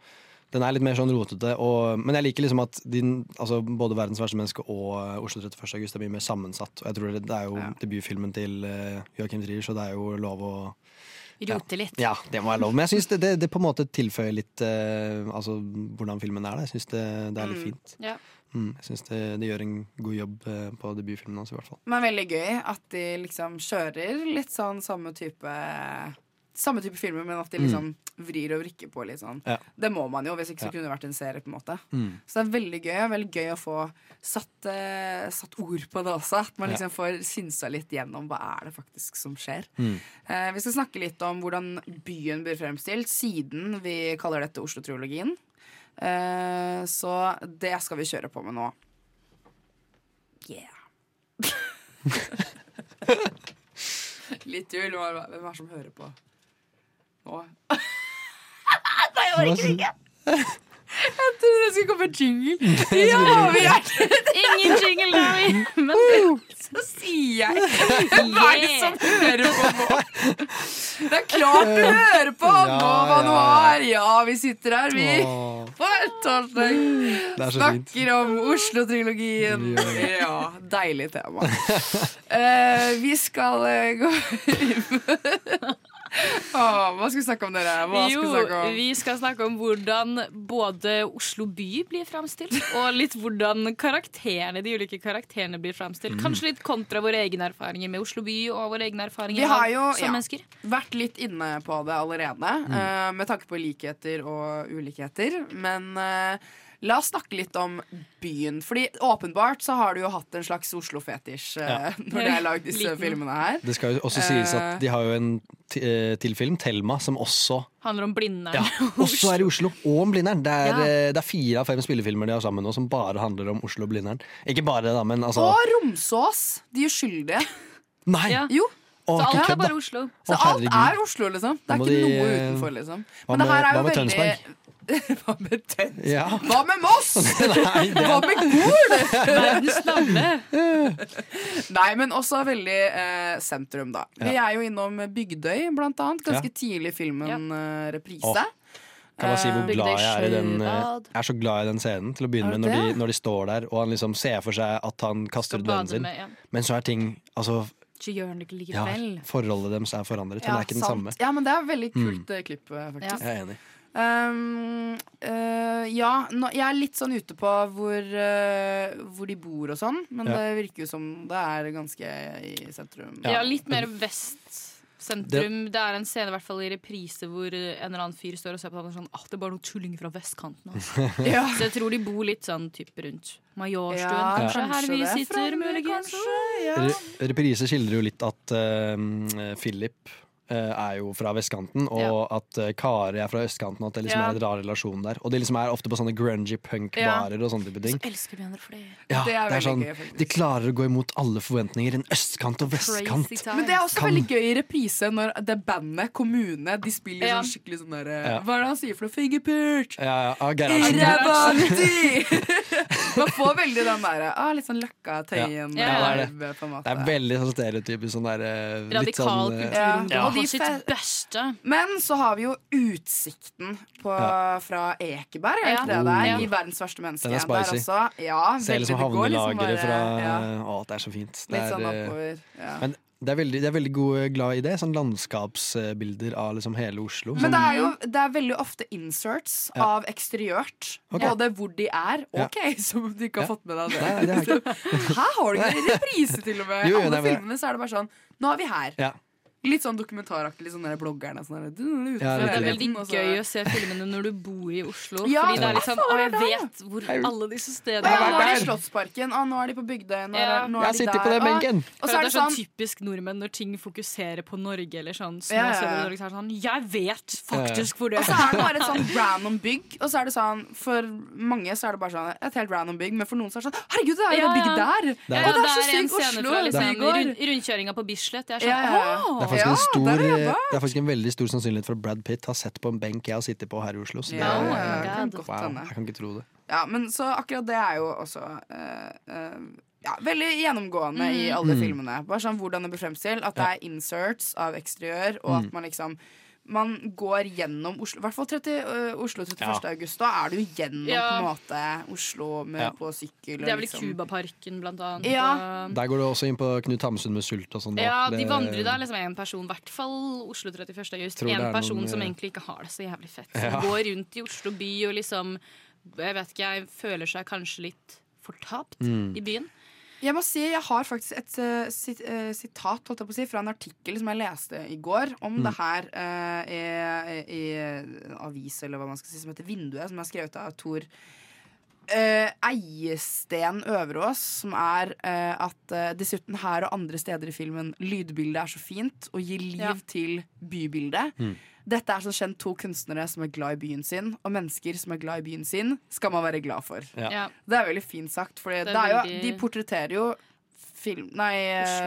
den er litt mer sånn rotete, og, men jeg liker liksom at din, altså både 'Verdens verste menneske' og eh, 'Oslo 31. august' er mye mer sammensatt. Og jeg tror det, det er jo debutfilmen til uh, Joachim Trier, så det er jo lov å Rote litt. ja, det må være lov. Men jeg syns det, det, det på en måte tilføyer litt uh, Altså hvordan filmen er. da. Jeg syns det, det er litt Mm. fint. Ja. Mm, jeg syns det, det gjør en god jobb eh, på debutfilmen hans, i hvert fall. Men veldig gøy at de liksom kjører litt sånn samme type Samme type filmer, men at de liksom vrir og vrikker på litt sånn. Ja. Det må man jo, hvis ikke så kunne det vært en serie. på en måte Mm. Så det er veldig gøy Veldig gøy å få satt, uh, satt ord på det også. At man Ja. liksom får synsa litt gjennom hva er det faktisk som skjer. Mm. Uh, vi skal snakke litt om hvordan byen blir fremstilt, siden vi kaller dette Oslo-triologien. Uh, så det skal vi kjøre på med nå. Yeah. Litt. Er hvem er det som hører på nå? Nei, jeg orker ikke! Jeg trodde det skulle komme jingle. Ja, vi er Ingen jingle der, vi. Men Så sier jeg Hva er det som hører på nå? Det er klart du hører på! Ja, Nå hva ja, nå ja. er. Ja, vi sitter her, vi. Åh. På en torsdag. Det er så fint. Snakker om Oslo-trilogien. Ja, deilig tema. Eh, vi skal eh, gå Åh, Hva skal vi snakke om, dere? Hva skal jo, vi snakke om? vi skal snakke om hvordan både Oslo by blir framstilt, og litt hvordan karakterene, de ulike karakterene blir framstilt. Mm. Kanskje litt kontra våre egne erfaringer med Oslo by og våre egne erfaringer Vi har jo som ja, mennesker. vært litt inne på det allerede, eh, med tanke på likheter og ulikheter. Men eh, la oss snakke litt om byen. Fordi åpenbart så har du jo hatt en slags Oslo-fetisj eh, Ja. når de har lagd disse Liten. filmene her. Det skal jo også sies at de har jo en eh, til film, Thelma, som også Handler om Blindern. ja, også er i Oslo, og om Blindern. Det er, Ja. eh, det er fire av fem spillefilmer de har sammen nå som bare handler om Oslo og Blindern. Ikke bare, da, men altså Og Romsås, de uskyldige. Nei! Ja. Jo. Så alt er bare Oslo. Så alt er Oslo, liksom. Det er ikke noe utenfor, liksom. Men det her er jo veldig? Hva med Tønsberg? Ja. Hva med Moss? Nei, det Hva med Gol? Verdens navle. Nei, men også veldig eh, sentrum, da. Vi er jo innom Bygdøy, blant annet. Ganske Ja. tidlig i filmen uh, reprise. Oh. Kan bare si hvor Eh, glad jeg er i den eh. Jeg er så glad i den scenen til å begynne med, når de, når de står der og han liksom ser for seg at han kaster ut vennen sin. med. Men så er ting Altså, ja, forholdet deres er forandret. Hun er ikke den samme. Ja, men det er veldig kult eh, klipp, faktisk. Jeg er enig. Um, uh, ja, nå, jeg er litt sånn ute på hvor, uh, hvor de bor og sånn, men Ja. det virker jo som det er ganske i sentrum. Ja, litt mer vest sentrum. Det, er en scene i hvert fall i reprise hvor en eller annen fyr står og ser på ham og sånn ah, det er bare noen tullinger fra vestkanten. Altså. Ja. Så jeg tror de bor litt sånn typ rundt Majorstuen, Ja, kanskje. Her vi det. sitter, muligens. ja. Reprise skildrer jo litt at uh, Philip er jo fra vestkanten, og at eh, Kari er fra østkanten. Og at det liksom Ja. er en rar relasjon der. Og de liksom er ofte på sånne grungy punk-barer og sånne type ting. Så elsker vi hverandre for det. Ja, Det er veldig sånn, gøy. De klarer å gå imot alle forventninger. En østkant og vestkant. Men det er også Kan- veldig gøy i reprise når det bandet, kommune, de spiller Ja. sånn skikkelig sånn derre Ja. Hva er det han sier for noe? Fingerpult! Ja, ja, ja, I Gerhardsen. ræva di! Man får veldig den derre ah, litt sånn Løkka Tøyen Ja, det er det. Det er veldig sånn stereotypisk sånn der eh, litt Radikal sånn, eh, ja. sitt beste. Men så har vi jo Utsikten på, Ja. fra Ekeberg, er ikke det der? Ja. I 'Verdens verste menneske'. Den er spicy. Der også, ja, Ser liksom det går liksom fra ja. Å, det er så fint. Det Litt er, sånn eh, oppover. Ja. Men det er veldig, det er veldig god, glad i det. Sånn landskapsbilder av liksom hele Oslo. Men det er jo det er veldig ofte inserts Ja. av eksteriørt. Okay. Både hvor de er. Ja. Som du ikke har Ja. fått med deg det. Nei, det har Her har du ikke reprise, til og med. Jo, Alle filmene så er det bare sånn Nå er vi her. Litt sånn dokumentaraktig, litt sånn der bloggerne sånn der, du, du, Ja, Det er veldig gøy å se filmene når du bor i Oslo. Ja, fordi det er liksom, å, jeg vet hvor alle disse stedene Ja, nå er de i er. Slottsparken, og nå er de på Bygdøy. Nå er, Ja. nå er Jeg de sitter der. på den og- benken. Og så er er det sånn sånn typisk nordmenn når ting fokuserer på Norge eller sånn små Ja, ja, ja. steder Norge. Så er det sånn, jeg vet faktisk hvor det Og så er det bare et sånn random bygg. Og så er det sånn For mange så er det bare sånn et helt random bygg, men for noen så er det sånn Herregud, det er jo Ja, bygg der! Det er- Og det er så en sykt Oslo! liksom, rundkjøringa på Bislett. Jeg er sånn, Ja, ja, ja. Det er, faktisk Ja, en stor, der er jeg eh, det er faktisk en veldig stor sannsynlighet for at Brad Pitt har sett på en benk jeg har sittet på her i Oslo. Så det, er- ja, ja, kan godt wow, jeg kan ikke tro det. Ja, men så akkurat det er jo også uh, uh, ja, veldig gjennomgående i Mhm. alle Mm. filmene. Bare sånn hvordan det blir fremstilt. At det er inserts av eksteriør, og Mm. at man liksom man går gjennom Oslo I hvert fall 30, uh, Oslo 31. Ja. august. Da er du gjennom Ja. på en måte Oslo med, Ja. på sykkel. Det er vel i liksom. Cubaparken, blant annet. Ja. og- Der går du også inn på Knut Hamsun med sult og sånn. Ja, de vandrer da liksom en person, i hvert fall Oslo 31. august. En er person noen, som eh, egentlig ikke har det så jævlig fett. Som Ja. går rundt i Oslo by og liksom Jeg vet ikke, jeg føler seg kanskje litt fortapt Mm. i byen. Jeg må si, jeg har faktisk et uh, sit, uh, sitat holdt jeg på å si, fra en artikkel som jeg leste i går om Mm. det her uh, i, i en avis, eller hva man skal si, som heter Vinduet, som er skrevet av Tor eh, Eiesten Øverås, som er at dessuten her og andre steder i filmen lydbildet er så fint og gir liv Ja. til bybildet. Mm. Dette er som kjent to kunstnere som er glad i byen sin, og mennesker som er glad i byen sin, skal man være glad for. Ja. Det er veldig fint sagt, for Det er det er jo, veldig- de portretterer jo film, nei,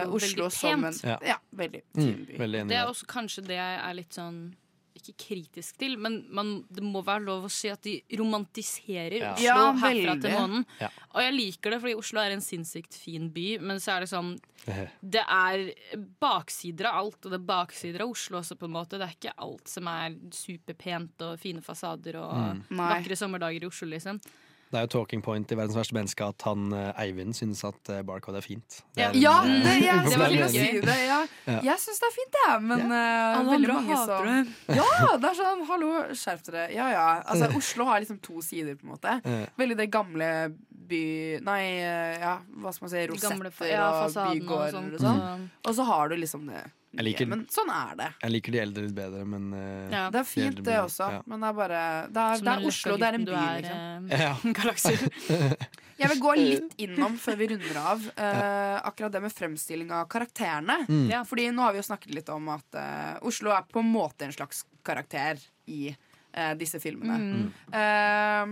Oslo Oslo, som en. Ja. ja, veldig fin Mm, by. veldig enig Det er også kanskje det jeg er litt sånn ikke kritisk til, men man, det må være lov å si at de romantiserer Ja. Oslo Ja, herfra til månen. Ja. Og jeg liker det, fordi Oslo er en sinnssykt fin by, men så er det sånn Det er baksider av alt, og det er baksider av Oslo også, på en måte. Det er ikke alt som er superpent og fine fasader og Mm. Vakre sommerdager i Oslo, liksom. Det er jo talking point i Verdens verste menneske at han eh, Eivind synes at eh, Barcode er fint. Det Ja. er en, Ja, eh, det, jeg Det var litt si gøy. det. Ja. Ja. Jeg syns det er fint, jeg, men ja. uh, veldig mange som Ja, det er sånn hallo, skjerp dere. Ja ja. Altså, Oslo har liksom to sider, på en måte. Veldig det gamle by... Nei, ja, hva skal man si, gamle rosetter ja, og bygårder og sånn. Og så har du liksom det Jeg liker- Men sånn er det. jeg liker de eldre litt bedre, men uh, Ja. Det er fint, de det også. ja. Men det er bare Det er, det er Oslo, det er en by, er, liksom. eh, Ja. Galakser. Jeg vil gå litt innom før vi runder av uh, akkurat det med fremstilling av karakterene. Mm. Ja, fordi nå har vi jo snakket litt om at uh, Oslo er på en måte en slags karakter i eh, disse filmene. Eh,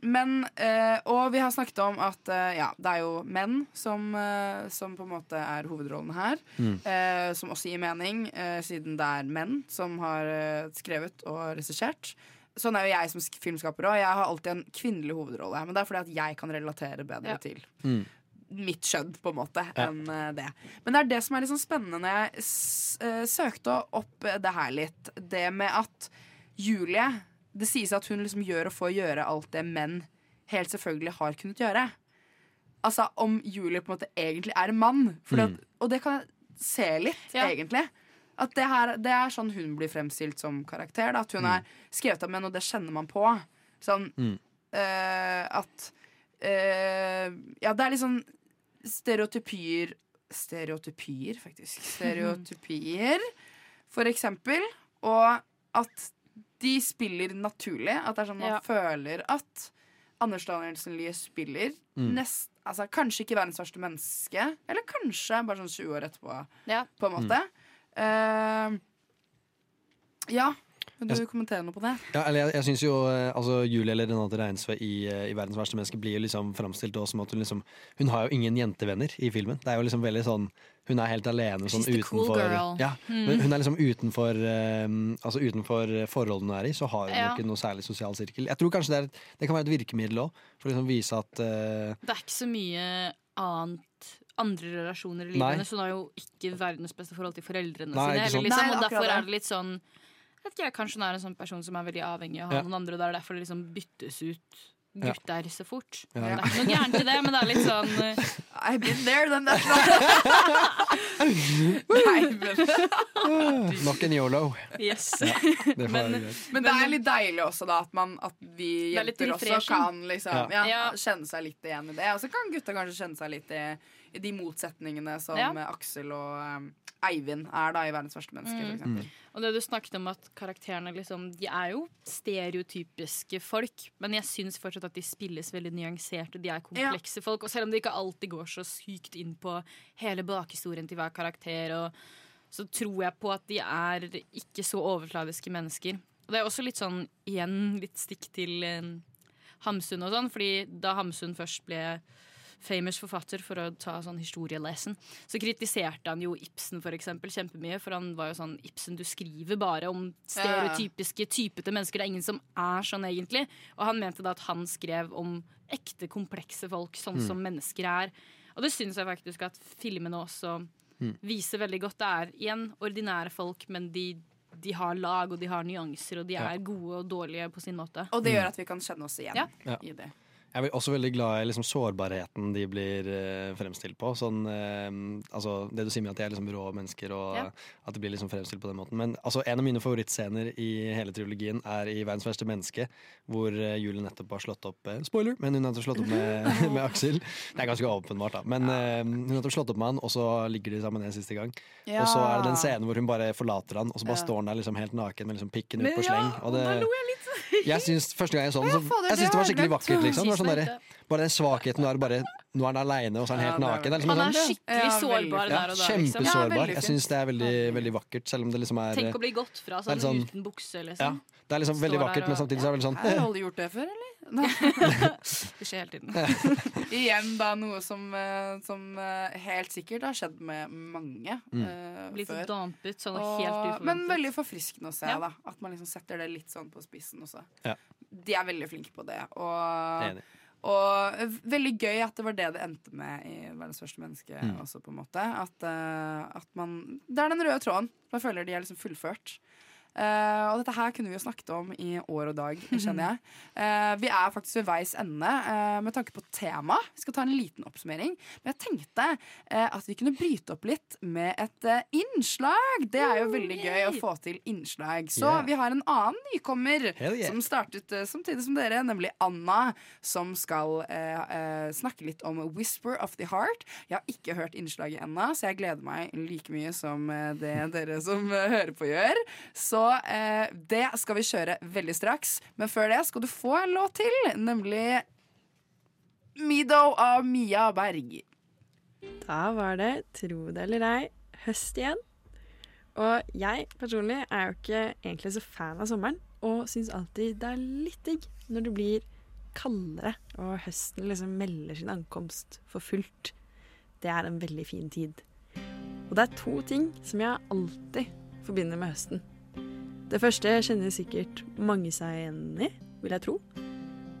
men eh, Og vi har snakket om at eh, ja, det er jo menn som, eh, som på en måte er hovedrollen her. Mm. eh, som også gir mening, eh, siden det er menn som har eh, skrevet og regissert. Sånn er jo jeg som filmskaper òg. Jeg har alltid en kvinnelig hovedrolle. Men det er fordi at jeg kan relatere bedre Ja. til Mm. mitt skjønn, på en måte, Ja. enn eh, det. Men det er det som er litt sånn spennende når jeg s søkte opp det her litt. Det med at Julie Det sies at hun liksom gjør og får gjøre alt det menn helt selvfølgelig har kunnet gjøre. Altså om Julie på en måte egentlig er en mann. Fordi at, og det kan jeg se litt, Ja. egentlig. At det, her, det er sånn hun blir fremstilt som karakter. Da. At hun er skrevet av menn, og det kjenner man på. Sånn Mm. uh, at uh, Ja, det er litt sånn stereotypier Stereotypier, faktisk. Stereotypier, for eksempel. Og at de spiller naturlig. At det er sånn man Ja. føler at Anders Danielsen Lie spiller Mm. nest, altså, Kanskje ikke verdens verste menneske, eller kanskje bare sånn 20 år etterpå, Ja. på en måte. Eh, Ja, vil du kommentere noe på det? Ja, eller jeg, jeg synes jo eh, altså, Julie eller Renate Reinsve i, eh, i 'Verdens verste menneske' blir jo liksom framstilt som at hun liksom Hun har jo ingen jentevenner i filmen. Det er jo liksom veldig sånn Hun er helt alene sånn She's the cool. Ja, Mm. Hun er liksom utenfor eh, Altså utenfor forholdene hun er i, så har hun Ja. ikke noe særlig sosial sirkel. Jeg tror kanskje det, er, et- det kan være et virkemiddel òg, for å liksom vise at uh, Det er ikke så mye annet andre relasjoner i livet hennes. Hun har jo ikke verdens beste forhold til foreldrene Nei, sine. Sånn. Liksom, Nei, og derfor er det litt sånn jeg vet ikke, Kanskje hun er en sånn person som er veldig avhengig av å ha Ja. noen andre, og det er derfor det liksom byttes ut. Gutter så fort. Ja. Det er ikke noe gærent i det, men det er litt sånn uh... I've been there. Nei, men Nok en yolo. Yes. Ja, det Men- Men det er litt deilig også da at, man, at vi er jenter også kan liksom, ja. Ja. kjenne seg litt igjen i det. Og så kan gutta kanskje kjenne seg litt i de motsetningene som Ja. Aksel og um, Eivind er da i 'Verdens verste menneske'. Mm. Mm. Og det du snakket om at karakterene liksom, De er jo stereotypiske folk, men jeg syns fortsatt at de spilles veldig nyanserte. De er komplekse folk. Og selv om de ikke alltid går så sykt inn på hele bakhistorien til hver karakter, og, så tror jeg på at de er ikke så overfladiske mennesker. Og det er også litt sånn, igjen, litt stikk til eh, Hamsun og sånn, fordi da Hamsun først ble famous forfatter for å ta sånn historielesen, så kritiserte han jo Ibsen for eksempel kjempemye, for han var jo sånn Ibsen, du skriver bare om stereotypiske, typete mennesker. Det er ingen som er sånn egentlig. Og han mente da at han skrev om ekte, komplekse folk, sånn Mm. som mennesker er. Og det syns jeg faktisk at filmene også Mm. viser veldig godt. Det er igjen ordinære folk, men de, de har lag, og de har nyanser, og de Ja. er gode og dårlige på sin måte. Og det gjør at vi kan kjenne oss igjen Ja. Ja. i det. Jeg er også veldig glad i liksom sårbarheten de blir eh, fremstilt på. Sånn, eh, altså, det du sier med at de er liksom rå mennesker, og Ja. at de blir liksom fremstilt på den måten. Men altså, en av mine favorittscener i hele trilogien er i 'Verdens verste menneske', hvor eh, Julie nettopp har slått opp eh, Spoiler! Men hun har slått opp med, med Aksel. Det er ganske åpenbart, da. Men eh, hun har slått opp med han, og så ligger de sammen en siste gang. Ja. Og så er det den scenen hvor hun bare forlater han, og så bare Ja. står han der liksom helt naken med liksom pikken ut på sleng. Og det, da lo jeg litt. jeg syns første gang jeg så den, så jeg synes det var skikkelig vakkert. liksom det var sånn der, Bare den svakheten. Nå er, bare, nå er han aleine, og så er han helt Ja, naken. Er liksom Han er sånn- skikkelig sårbar ja, der og da. Liksom. Kjempesårbar. Jeg syns det er veldig, veldig vakkert, selv om det liksom er Tenk å bli gått fra sånn, sånn- uten bukse, ja, liksom. Det er liksom veldig vakkert, men samtidig så er det veldig Har sånn alle gjort det før, eller? Det skjer hele tiden. Igjen da noe som, eh, som eh, helt sikkert har skjedd med mange Mm. uh, Litt før. dampet, sånn Og- helt uforventet. Men veldig forfriskende å se, Ja. da. At man liksom setter det litt sånn på spissen også. Ja. De er veldig flinke på det. Og, og veldig gøy at det var det det endte med i 'Verdens første menneske' Mm. også, på en måte. At, eh, at man Det er den røde tråden. Man føler de er liksom fullført. Eh, og dette her kunne vi jo snakket om i år og dag, kjenner jeg. Uh, vi er faktisk ved veis ende uh, med tanke på tema. Vi skal ta en liten oppsummering. Men jeg tenkte at vi kunne bryte opp litt med et innslag. Det er jo veldig gøy å få til innslag. Så Yeah. vi har en annen nykommer yeah. som startet samtidig som dere, nemlig Anna, som skal snakke litt om Whisper of the Heart. Jeg har ikke hørt innslaget ennå, så jeg gleder meg like mye som det dere som hører på, gjør. Så eh, det skal vi kjøre veldig straks. Men før det skal du få en låt til, nemlig Mido av Mia Berg. Da var det, tro det eller ei, høst igjen. Og jeg personlig er jo ikke egentlig så fan av sommeren, og syns alltid det er litt digg når det blir kaldere og høsten liksom melder sin ankomst for fullt. Det er en veldig fin tid. Og det er to ting som jeg alltid forbinder med høsten. Det første kjenner sikkert mange seg igjen i, vil jeg tro.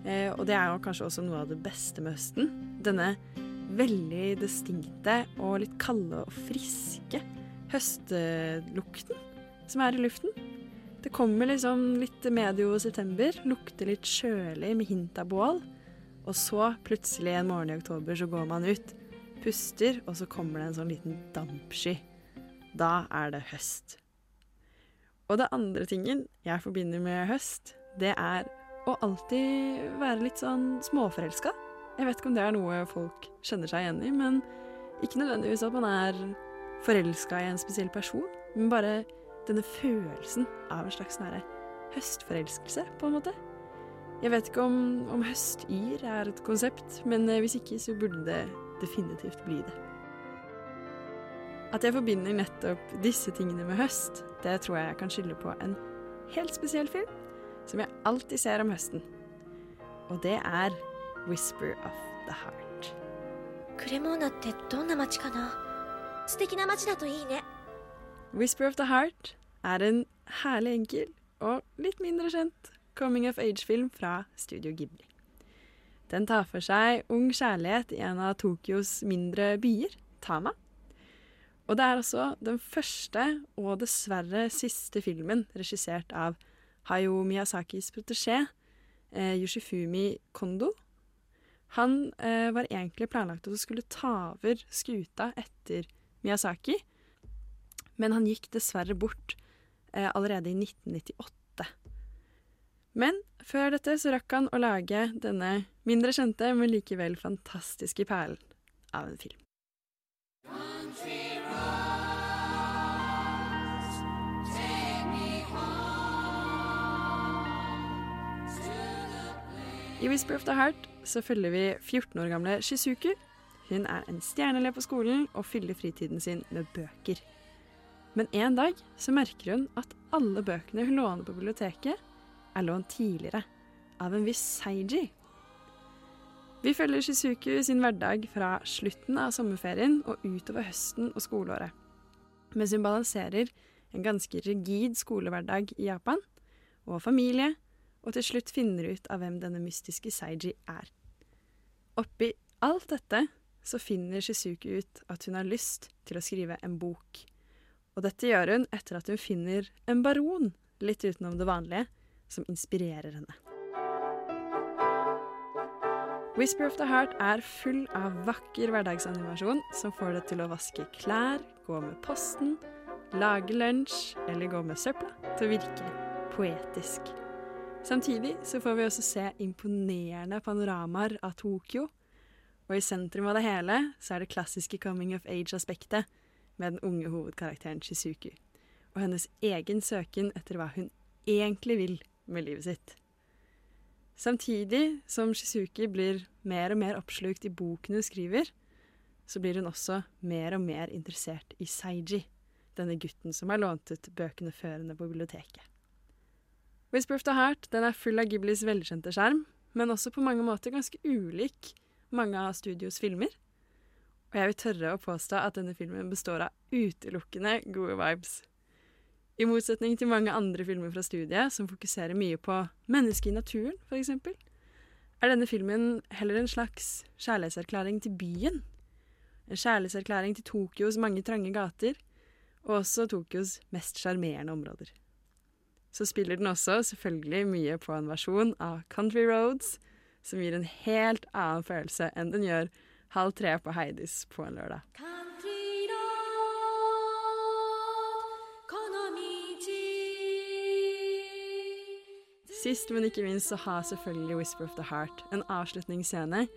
Eh, og det er jo kanskje også noe av det beste med høsten. Denne veldig distinkte og litt kalde og friske høstelukten som er i luften. Det kommer liksom litt medio september, lukter litt kjølig med hint av bål. Og så, plutselig en morgen i oktober, så går man ut, puster, og så kommer det en sånn liten dampsky. Da er det høst. Og det andre tingen jeg forbinder med høst, det er å alltid være litt sånn småforelska. Jeg vet ikke om det er noe folk kjenner seg igjen i, men ikke nødvendigvis at man er forelska i en spesiell person, men bare denne følelsen av en slags nære høstforelskelse, på en måte. Jeg vet ikke om, om høstyr er et konsept, men eh, hvis ikke så burde det definitivt bli det. At jeg forbinder nettopp disse tingene med høst, det tror jeg jeg kan skylde på en helt spesiell film som jeg alltid ser om høsten. Og det er 'Whisper of the Heart'. Whisper of the Heart er en herlig enkel og litt mindre kjent coming of age-film fra Studio Ghibli. Den tar for seg ung kjærlighet i en av Tokyos mindre byer, Tama. Og det er også den første og dessverre siste filmen regissert av Hayao Miyazakis protesjé, eh, Yoshifumi Kondo. Han eh, var egentlig planlagt at å skulle ta over skuta etter Miyazaki, men han gikk dessverre bort eh, allerede i 1998. Men før dette så rakk han å lage denne mindre kjente, men likevel fantastiske perlen av en film. I Whisper of the Heart så følger vi 14 år gamle Shizuku. Hun er en stjerneelev på skolen og fyller fritiden sin med bøker. Men en dag så merker hun at alle bøkene hun låner på biblioteket, er lånt tidligere av en viss Seiji. Vi følger Shizuku sin hverdag fra slutten av sommerferien og utover høsten og skoleåret, mens hun balanserer en ganske rigid skolehverdag i Japan, og familie, og til slutt finner ut av hvem denne mystiske Seiji er. Oppi alt dette så finner Shizuku ut at hun har lyst til å skrive en bok. Og dette gjør hun etter at hun finner en baron, litt utenom det vanlige, som inspirerer henne. Whisper of the Heart er full av vakker hverdagsanimasjon som får deg til å vaske klær, gå med posten, lage lunsj eller gå med søpla til å virke poetisk. Samtidig så får vi også se imponerende panoramaer av Tokyo, og i sentrum av det hele så er det klassiske coming of age-aspektet med den unge hovedkarakteren Shizuku, og hennes egen søken etter hva hun egentlig vil med livet sitt. Samtidig som Shizuki blir mer og mer oppslukt i boken hun skriver, så blir hun også mer og mer interessert i Seiji, denne gutten som har lånt ut bøkene før henne på biblioteket. Whisper of the Heart den er full av Ghiblis velkjente skjerm, men også på mange måter ganske ulik mange av studios filmer. Og jeg vil tørre å påstå at denne filmen består av utelukkende gode vibes. I motsetning til mange andre filmer fra studiet, som fokuserer mye på mennesket i naturen, f.eks., er denne filmen heller en slags kjærlighetserklæring til byen. En kjærlighetserklæring til Tokyos mange trange gater, og også Tokyos mest sjarmerende områder. Så spiller den også selvfølgelig mye på en versjon av Country Roads, som gir en helt annen følelse enn den gjør halv tre på Heidis på en lørdag. Sist, men ikke minst, så har selvfølgelig Whisper of the Heart en avslutningsscene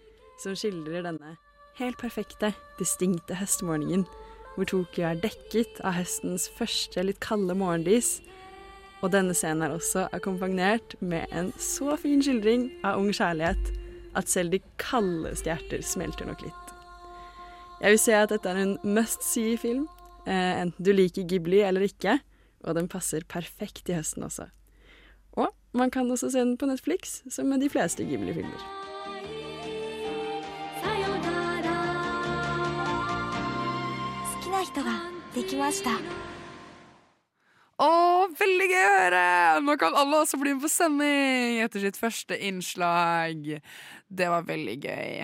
som skildrer denne helt perfekte, distinkte høstmorgenen, hvor Tokyo er dekket av høstens første litt kalde morgendis. Og denne scenen er også akkompagnert med en så fin skildring av ung kjærlighet at selv de kaldeste hjerter smelter nok litt. Jeg vil si at dette er en must see-film, eh, enten du liker Ghibli eller ikke, og den passer perfekt i høsten også. Og man kan også se den på Netflix, som med de fleste Ghibli-filmer. 好 Å, veldig gøy å høre! Nå kan alle også bli med på sending etter sitt første innslag. Det var veldig gøy.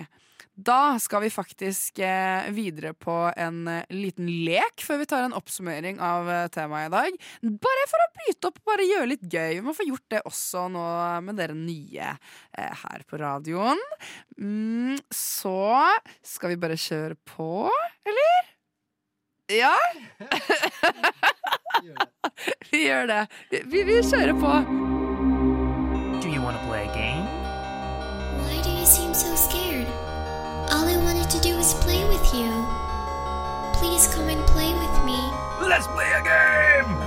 Da skal vi faktisk eh, videre på en eh, liten lek før vi tar en oppsummering av eh, temaet i dag. Bare for å bryte opp og bare gjøre litt gøy. Vi må få gjort det også nå med dere nye her på radioen. Mm, så skal vi bare kjøre på, eller? Ja? vi gjør det. Vi, vi kjører på. Do you want to play a game? Why do you seem so scared? All I wanted to do was play with you. Please come and play with me. Let's play a game!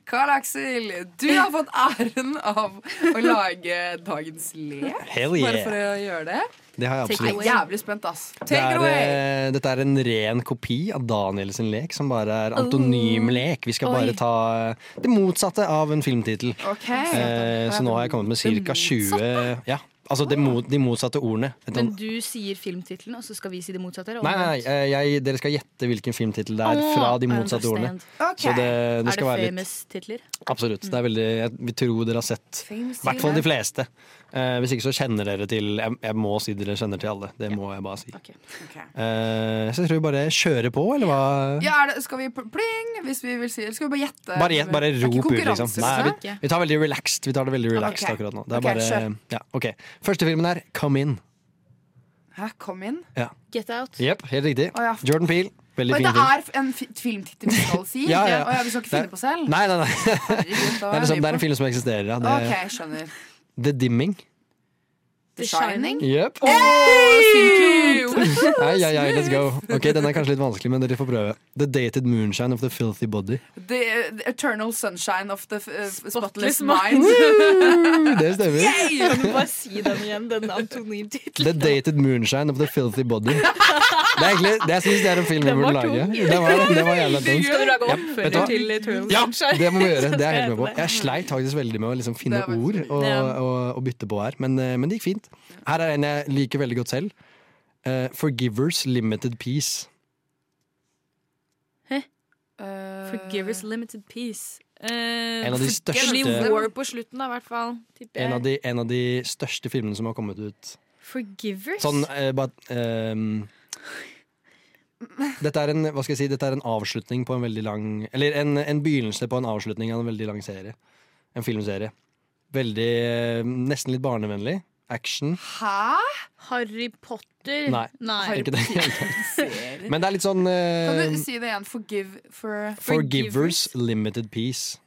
Karl Aksel, du har fått æren av å lage dagens lek. Hell yeah. Bare for å gjøre det. Det har jeg absolutt. Jeg er jævlig spent, ass. Det Take it er, away. eh, dette er en ren kopi av Daniel sin lek, som bare er antonymlek. Vi skal Oi. bare ta eh, det motsatte av en filmtittel. Ok. Eh, så nå har jeg kommet med ca. 20 Ja, altså det mot, de motsatte ordene. Men du sier filmtittelen, og så skal vi si det motsatte? Nei, nei, nei jeg, dere skal gjette hvilken filmtittel det er fra de motsatte ordene. Okay. Så det, det er det famous titler? Absolutt. Det er veldig, jeg, vi tror dere har sett I hvert fall de fleste. Eh, hvis ikke så kjenner dere til jeg, jeg må si dere kjenner til alle. Det må jeg bare si. Eh, så jeg tror vi bare kjører på, eller hva? Ja, er det, skal vi pling hvis vi vil si det? skal vi bare gjette? Bare, gjett, bare rop ut, liksom. Nei, vi, vi tar veldig relaxed. Vi tar det veldig relaxed Ok. akkurat nå. Det er bare, ja, ok. Første filmen er Come In. Hæ, Come In? Ja. Get Out. Jepp, helt riktig. Oh, ja. Jordan Peele. Veldig fin det er en fi filmtittel vi skal si? Ja, ja. Å ja, vi skal ikke Det finne på selv? Nei, nei, nei. Herregud, Det er, er liksom, det er en film som eksisterer, ja. Det, Ok, skjønner. The Dimming. The Shining? Jepp. Hey! Ai, ai, ai, let's go. Ok, Den er kanskje litt vanskelig, men dere får prøve. The Dated Moonshine of the Filthy Body. The, the Eternal Sunshine of the uh, Spotless Spotless Mind. Det stemmer. Yay! Kan du bare si den igjen, den antonymtittelen? The Dated Moonshine of the Filthy Body. Det er egentlig, det jeg synes det er en film vi burde lage. Det var, det var jævla tungt. Skal du lage Ja, oppfølger til Eternal Ja, det må vi gjøre. Det er jeg helt med på. Jeg sleit faktisk veldig med å liksom finne ord og, og, å bytte på her, men, eh, men det gikk fint. Her er en jeg liker veldig godt selv. Uh, Forgivers Limited Peace. Forgivers Limited Peace. Uh, En av de største- War på slutten, da, hvert fall. En av, de, en av de største filmene som har kommet ut. Forgivers? Sånn uh, but, ehm, Dette er en hva skal jeg si, dette er en avslutning på en veldig lang Eller en, en begynnelse på en avslutning av en veldig lang serie. En filmserie. Veldig eh, Nesten litt barnevennlig. Action. Hæ? Harry Potter? Nei, ikke det. Men det er litt sånn uh, Kan du si det igjen? Forgive for Forgivers Limited Peace.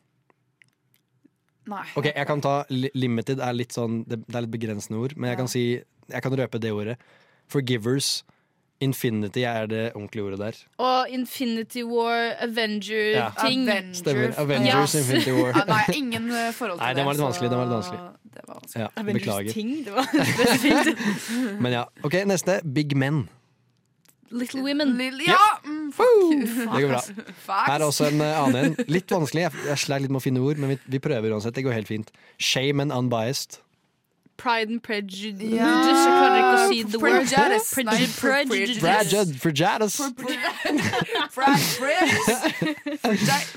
Nei. Ok, jeg kan ta limited er litt sånn Det, det er litt begrensende ord, men jeg kan si Jeg kan røpe det ordet. Forgivers. Infinity er det ordentlige ordet der. Og Infinity War, Ja. Avenger-ting. Stemmer. Avengers Infinity War. Ja, nei, ingen eh, forhold til Nei, det. var litt det, vanskelig. det var litt vanskelig. Det var vanskelig. Ja, Avengers beklager. ting, det var spesifikt. Men ja, ok, neste. Big Men. Little Women. Ja! Mm, fuck. Det går bra. Facts. Her er også en eh, annen en. Litt vanskelig. Jeg, jeg sleit litt med å finne ord, men vi, vi prøver uansett. Det går helt fint. Shame and unbiased. Pride and Prejudice. Ja. Jeg klarer ikke å si the word. Prejudice. Prejudice. Prejudice. Prejudice.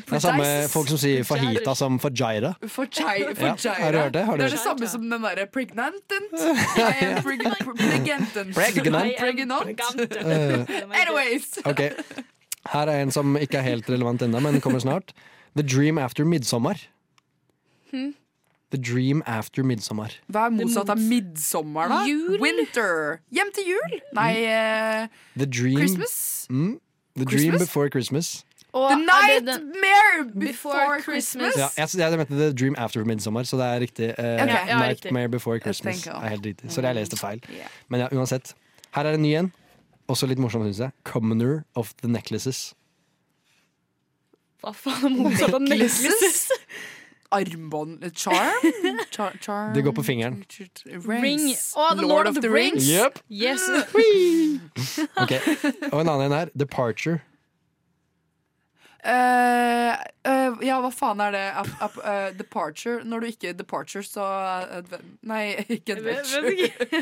Det er samme folk som sier fajita som fajira. Fajai- Fajira. har du hørt det? Det er det samme som den derre pregnantant. I am preg- pregnantant. Pregnant. Pregnant. Anyways. Ok, Her er en som ikke er helt relevant ennå, men kommer snart. The Dream After Midsommar. Hmm. The Dream After Midsommar. Hva er motsatt av midtsommer, da? Jul. Winter. Hjem til jul? Nei uh, The Dream Christmas? Mm, the Christmas? Dream Before Christmas. Og The Nightmare Before Christmas. Ja, jeg, jeg mente The Dream After Midsommar, så det er riktig. Uh, okay. Ja, ja, riktig. Nightmare Before Christmas er helt riktig. Så jeg leste feil. Yeah. Men ja, uansett. Her er en ny en. Også litt morsom, syns jeg. Commoner of the Necklaces. Hva faen er motsatt av necklaces? Armbånd Charm? Char charm? Det går på fingeren. Ring. Oh, The Lord, of the Rings. Yep. Yes. Og en annen en her. Departure. Eh, uh, ja, hva faen er det? Up, up, uh, departure? Når du ikke departure, så eh, Nei, ikke adventure.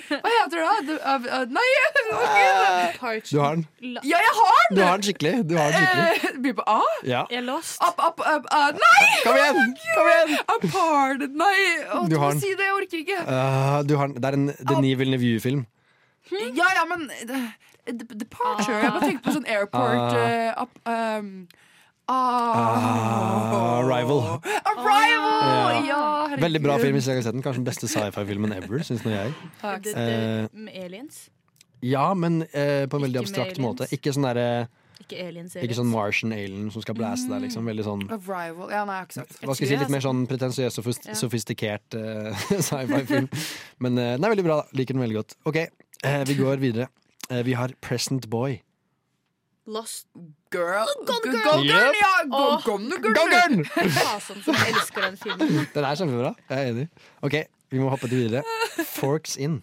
hva heter det? da? Nei! å, Du har den. Ja, jeg har den! Du har den skikkelig. Du har den skikkelig. Eh, Blir på A? Ja. Jeg er lost. Up, up, up, uh, nei! Kom igjen! Kom igjen! Apart, nei! Å, Du må si det, jeg orker ikke. Uh, du har den. Det er en Denis Villeneuve-film. Ja, ja, men eh, de- Departure Jeg bare tenkte på sånn airport Ah. eh, up, um, Ah, Arrival. Arrival! Ja, Ja, Veldig bra film hvis jeg har sett den. Kanskje den beste sci-fi-filmen ever, syns nå jeg. Det, det, Eh, med aliens? ja, men eh, på en veldig Ikke med abstrakt aliens. måte. Ikke sånn derre Ikke aliens, Ikke sånn Martian alien som skal blæse deg, liksom. Veldig sånn Arrival. Ja, nei, jeg har ikke sett. hva skal jeg si, litt mer sånn pretensiøs og Ja. sofistikert eh, sci-fi-film. Men eh, den er veldig bra. da. Liker den veldig godt. OK, eh, vi går videre. Eh, vi har Present Boy. Lost Girl. Gone Gone Girl. Girl, ja! Gone Girl. Gone Girl! Fasen som elsker den filmen. Den er kjempebra. Jeg er enig. Ok, vi må hoppe til videre. Forks in.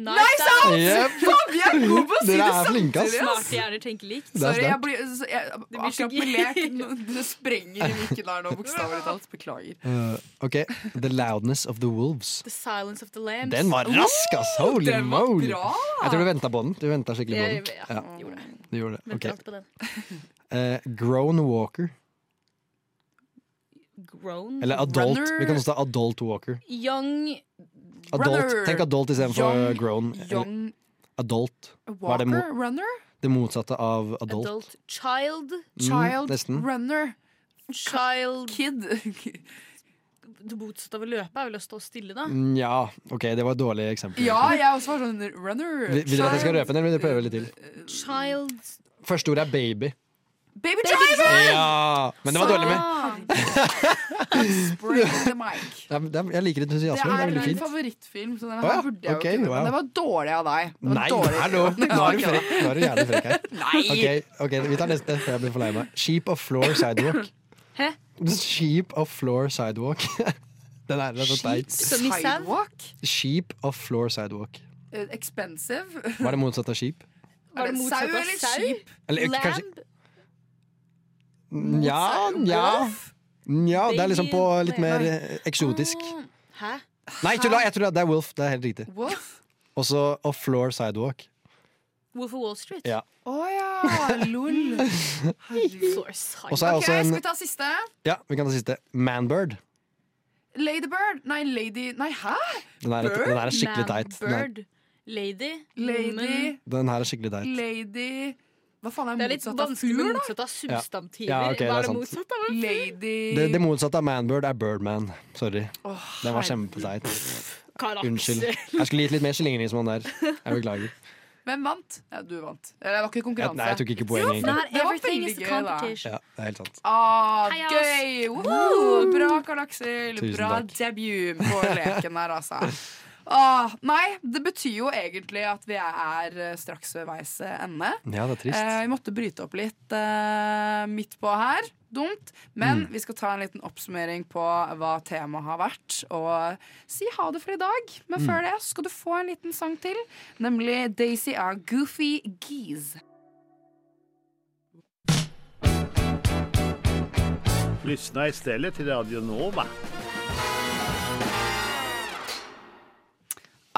Nei, sant! Yep. Faen, vi er gode på å si det er samtidig. Smarte hjerner tenker likt. Det Sorry, jeg blir, så jeg, blir akkurat med lek Det sprenger i mikken her nå, bokstavelig talt. Beklager. Uh, ok, The Loudness of the Wolves. The Silence of the Lambs. Den var rask, ass! Holy den var moly! bra! Jeg tror du venta på den. Du venta skikkelig på Jeg- den. ja, gjorde du gjorde det. Okay. På den. Uh, Grown Walker. Grown. Eller Adult. Runner. Vi kan også ta Adult Walker. Young Adult. Runner. Tenk adult istedenfor grown. young Adult. Hva er det, Walker? mo Runner? det motsatte av adult? Adult. Child. Child. nesten. Runner. Child. Kid. Det motsatte av å løpe er vel å stå stille, da. Mm, Ja, ok, det var et dårlig eksempel. Ja, jeg også var sånn runner. Vil, vil dere at jeg skal røpe den, eller vil dere prøve litt til? Child. Første ord er baby. Baby Driver! Ja! Men det var dårlig med. Spring the mic. Det er, det er- Jeg liker entusiasmen. Det er er min fint. favorittfilm, så den her ja, burde jeg okay, jo kunne. wow. Men det var dårlig av deg. Det var Nei, hallo! Nå er du frekk. Nå er du jævlig frekk her. Nei. Okay, ok, Vi tar neste før jeg blir for lei meg. Sheep of floor sidewalk. Hæ? Sheep of floor sidewalk. Den er rett og slett? Sidewalk? Sheep of floor sidewalk. Uh, Expensive. Hva er det motsatte av sheep? Var det Er det motsatt sau av eller skip? Eller, Lamb? kanskje- Ja, ja. Ja, det er liksom på litt mer eksotisk. Hæ? Nei, tulla! Jeg tror det er wolf. Det er helt riktig. Wolf? Også Off-floor sidewalk. Wolf of Wall Street? Ja. Oh, ja, lol. Floor. Og så er Ok, også en Skal vi ta siste? Ja, vi kan ta siste. Manbird. Ladybird? Nei, lady Nei, hæ? Den er, den er skikkelig teit. Lady. Lady, den her er skikkelig teit. lady Hva faen Det er er litt motsatt av vanskelig fugl, med motsatt av substantiver. Ja, ok, det er Hva er det sant. motsatt av? en? Lady Det, det motsatte av manbird er birdman. Sorry. Oh, Den var kjempeteit. Unnskyld. Jeg skulle gitt litt mer slingringsmonn der. Jeg beklager. Hvem vant? Ja, du vant. Eller det var ikke konkurranse. nei, jeg tok ikke poeng, egentlig. Det var everything veldig is a gøy, da. Ja, det er helt sant. Ah, gøy! Woo! Bra, Karl Aksel. Bra debut på leken der, altså. Ah, nei, det betyr jo egentlig at vi er eh, straks ved veis ende. Ja, det er trist. Eh, vi måtte bryte opp litt eh, midt på her. Dumt. Men Mm. vi skal ta en liten oppsummering på hva temaet har vært, og si ha det for i dag. Men Mm. før det skal du få en liten sang til, nemlig Daisy av Goofy Geese. Lyssna istället till Radio Nova.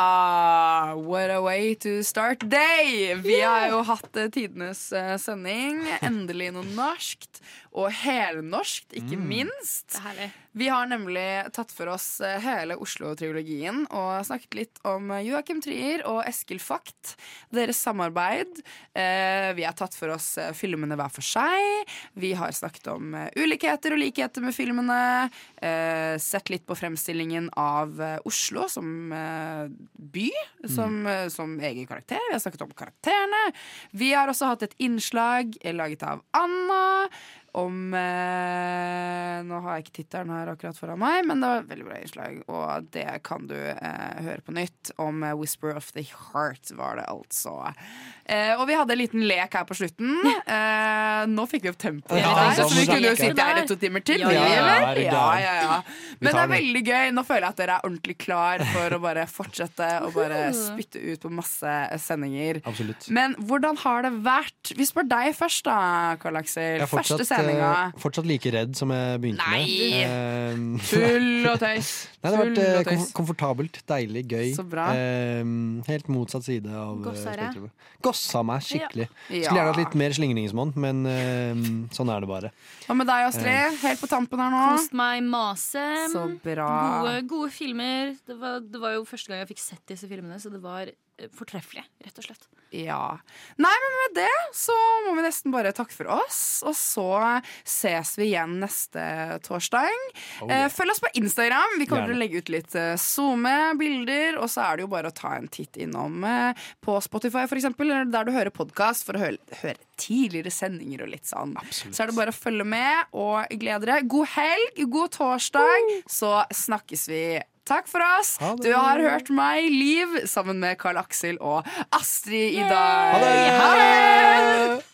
Ah, what a way to start day! Vi har jo hatt eh, tidenes eh, sending. Endelig noe norskt. Og helnorsk, ikke minst. Det er. Vi har nemlig tatt for oss eh, hele Oslo-triologien og snakket litt om eh, Joakim Trier og Eskil Fakt, Deres samarbeid. Eh, Vi har tatt for oss filmene hver for seg. Vi har snakket om ulikheter og likheter med filmene. eh, Sett litt på fremstillingen av Oslo som by, som, mm. som egen karakter. Vi har snakket om karakterene. Vi har også hatt et innslag laget av Anna om eh, Nå har jeg ikke tittelen her akkurat foran meg, men det var et veldig bra innslag, og det kan du eh, høre på nytt. Om eh, Whisper of the Heart, var det altså. Eh, og vi hadde en liten lek her på slutten. Eh, nå fikk vi opp tempoet, Ja, så vi kunne jo sitte her i to timer til. Ja, ja, ja, eller? du ja, ja, ja. Men det er veldig gøy. Nå føler jeg at dere er ordentlig klar for å bare fortsette å bare spytte ut på masse sendinger. Absolutt. Men hvordan har det vært? Vi spør deg først, da, Karl Aksel. Første fortsatt, sendinga. eh, fortsatt like redd som jeg begynte Nei! med. Uh, Tull og tøys. Nei, det har vært eh, komf komfortabelt, deilig, gøy. Så bra. Eh, helt motsatt side av Gossa spektrumet. Gossa meg skikkelig. Ja. Skulle gjerne hatt litt mer slingringsmonn, men uh, sånn er det bare. Hva med deg, Astrid? Helt på tampen her nå. Kost meg mase. Så bra. Gode, gode filmer. Det var, det var jo første gang jeg fikk sett disse filmene, så det var fortreffelig, rett og slett. Ja. Nei, men med det så må vi nesten bare takke for oss. Og så ses vi igjen neste torsdag. Oh, yeah. følg oss på Instagram. Vi kommer til å legge ut litt eh, SoMe-bilder. Og så er det jo bare å ta en titt innom eh, på Spotify, eksempel, der du hører podkast, for å høre, høre tidligere sendinger og litt sånn. Så er det bare å følge med og glede dere. God helg, god torsdag, så snakkes vi. Takk for oss. Du har hørt meg, Liv, sammen med Karl Aksel og Astrid i dag. Ha det. Ha det!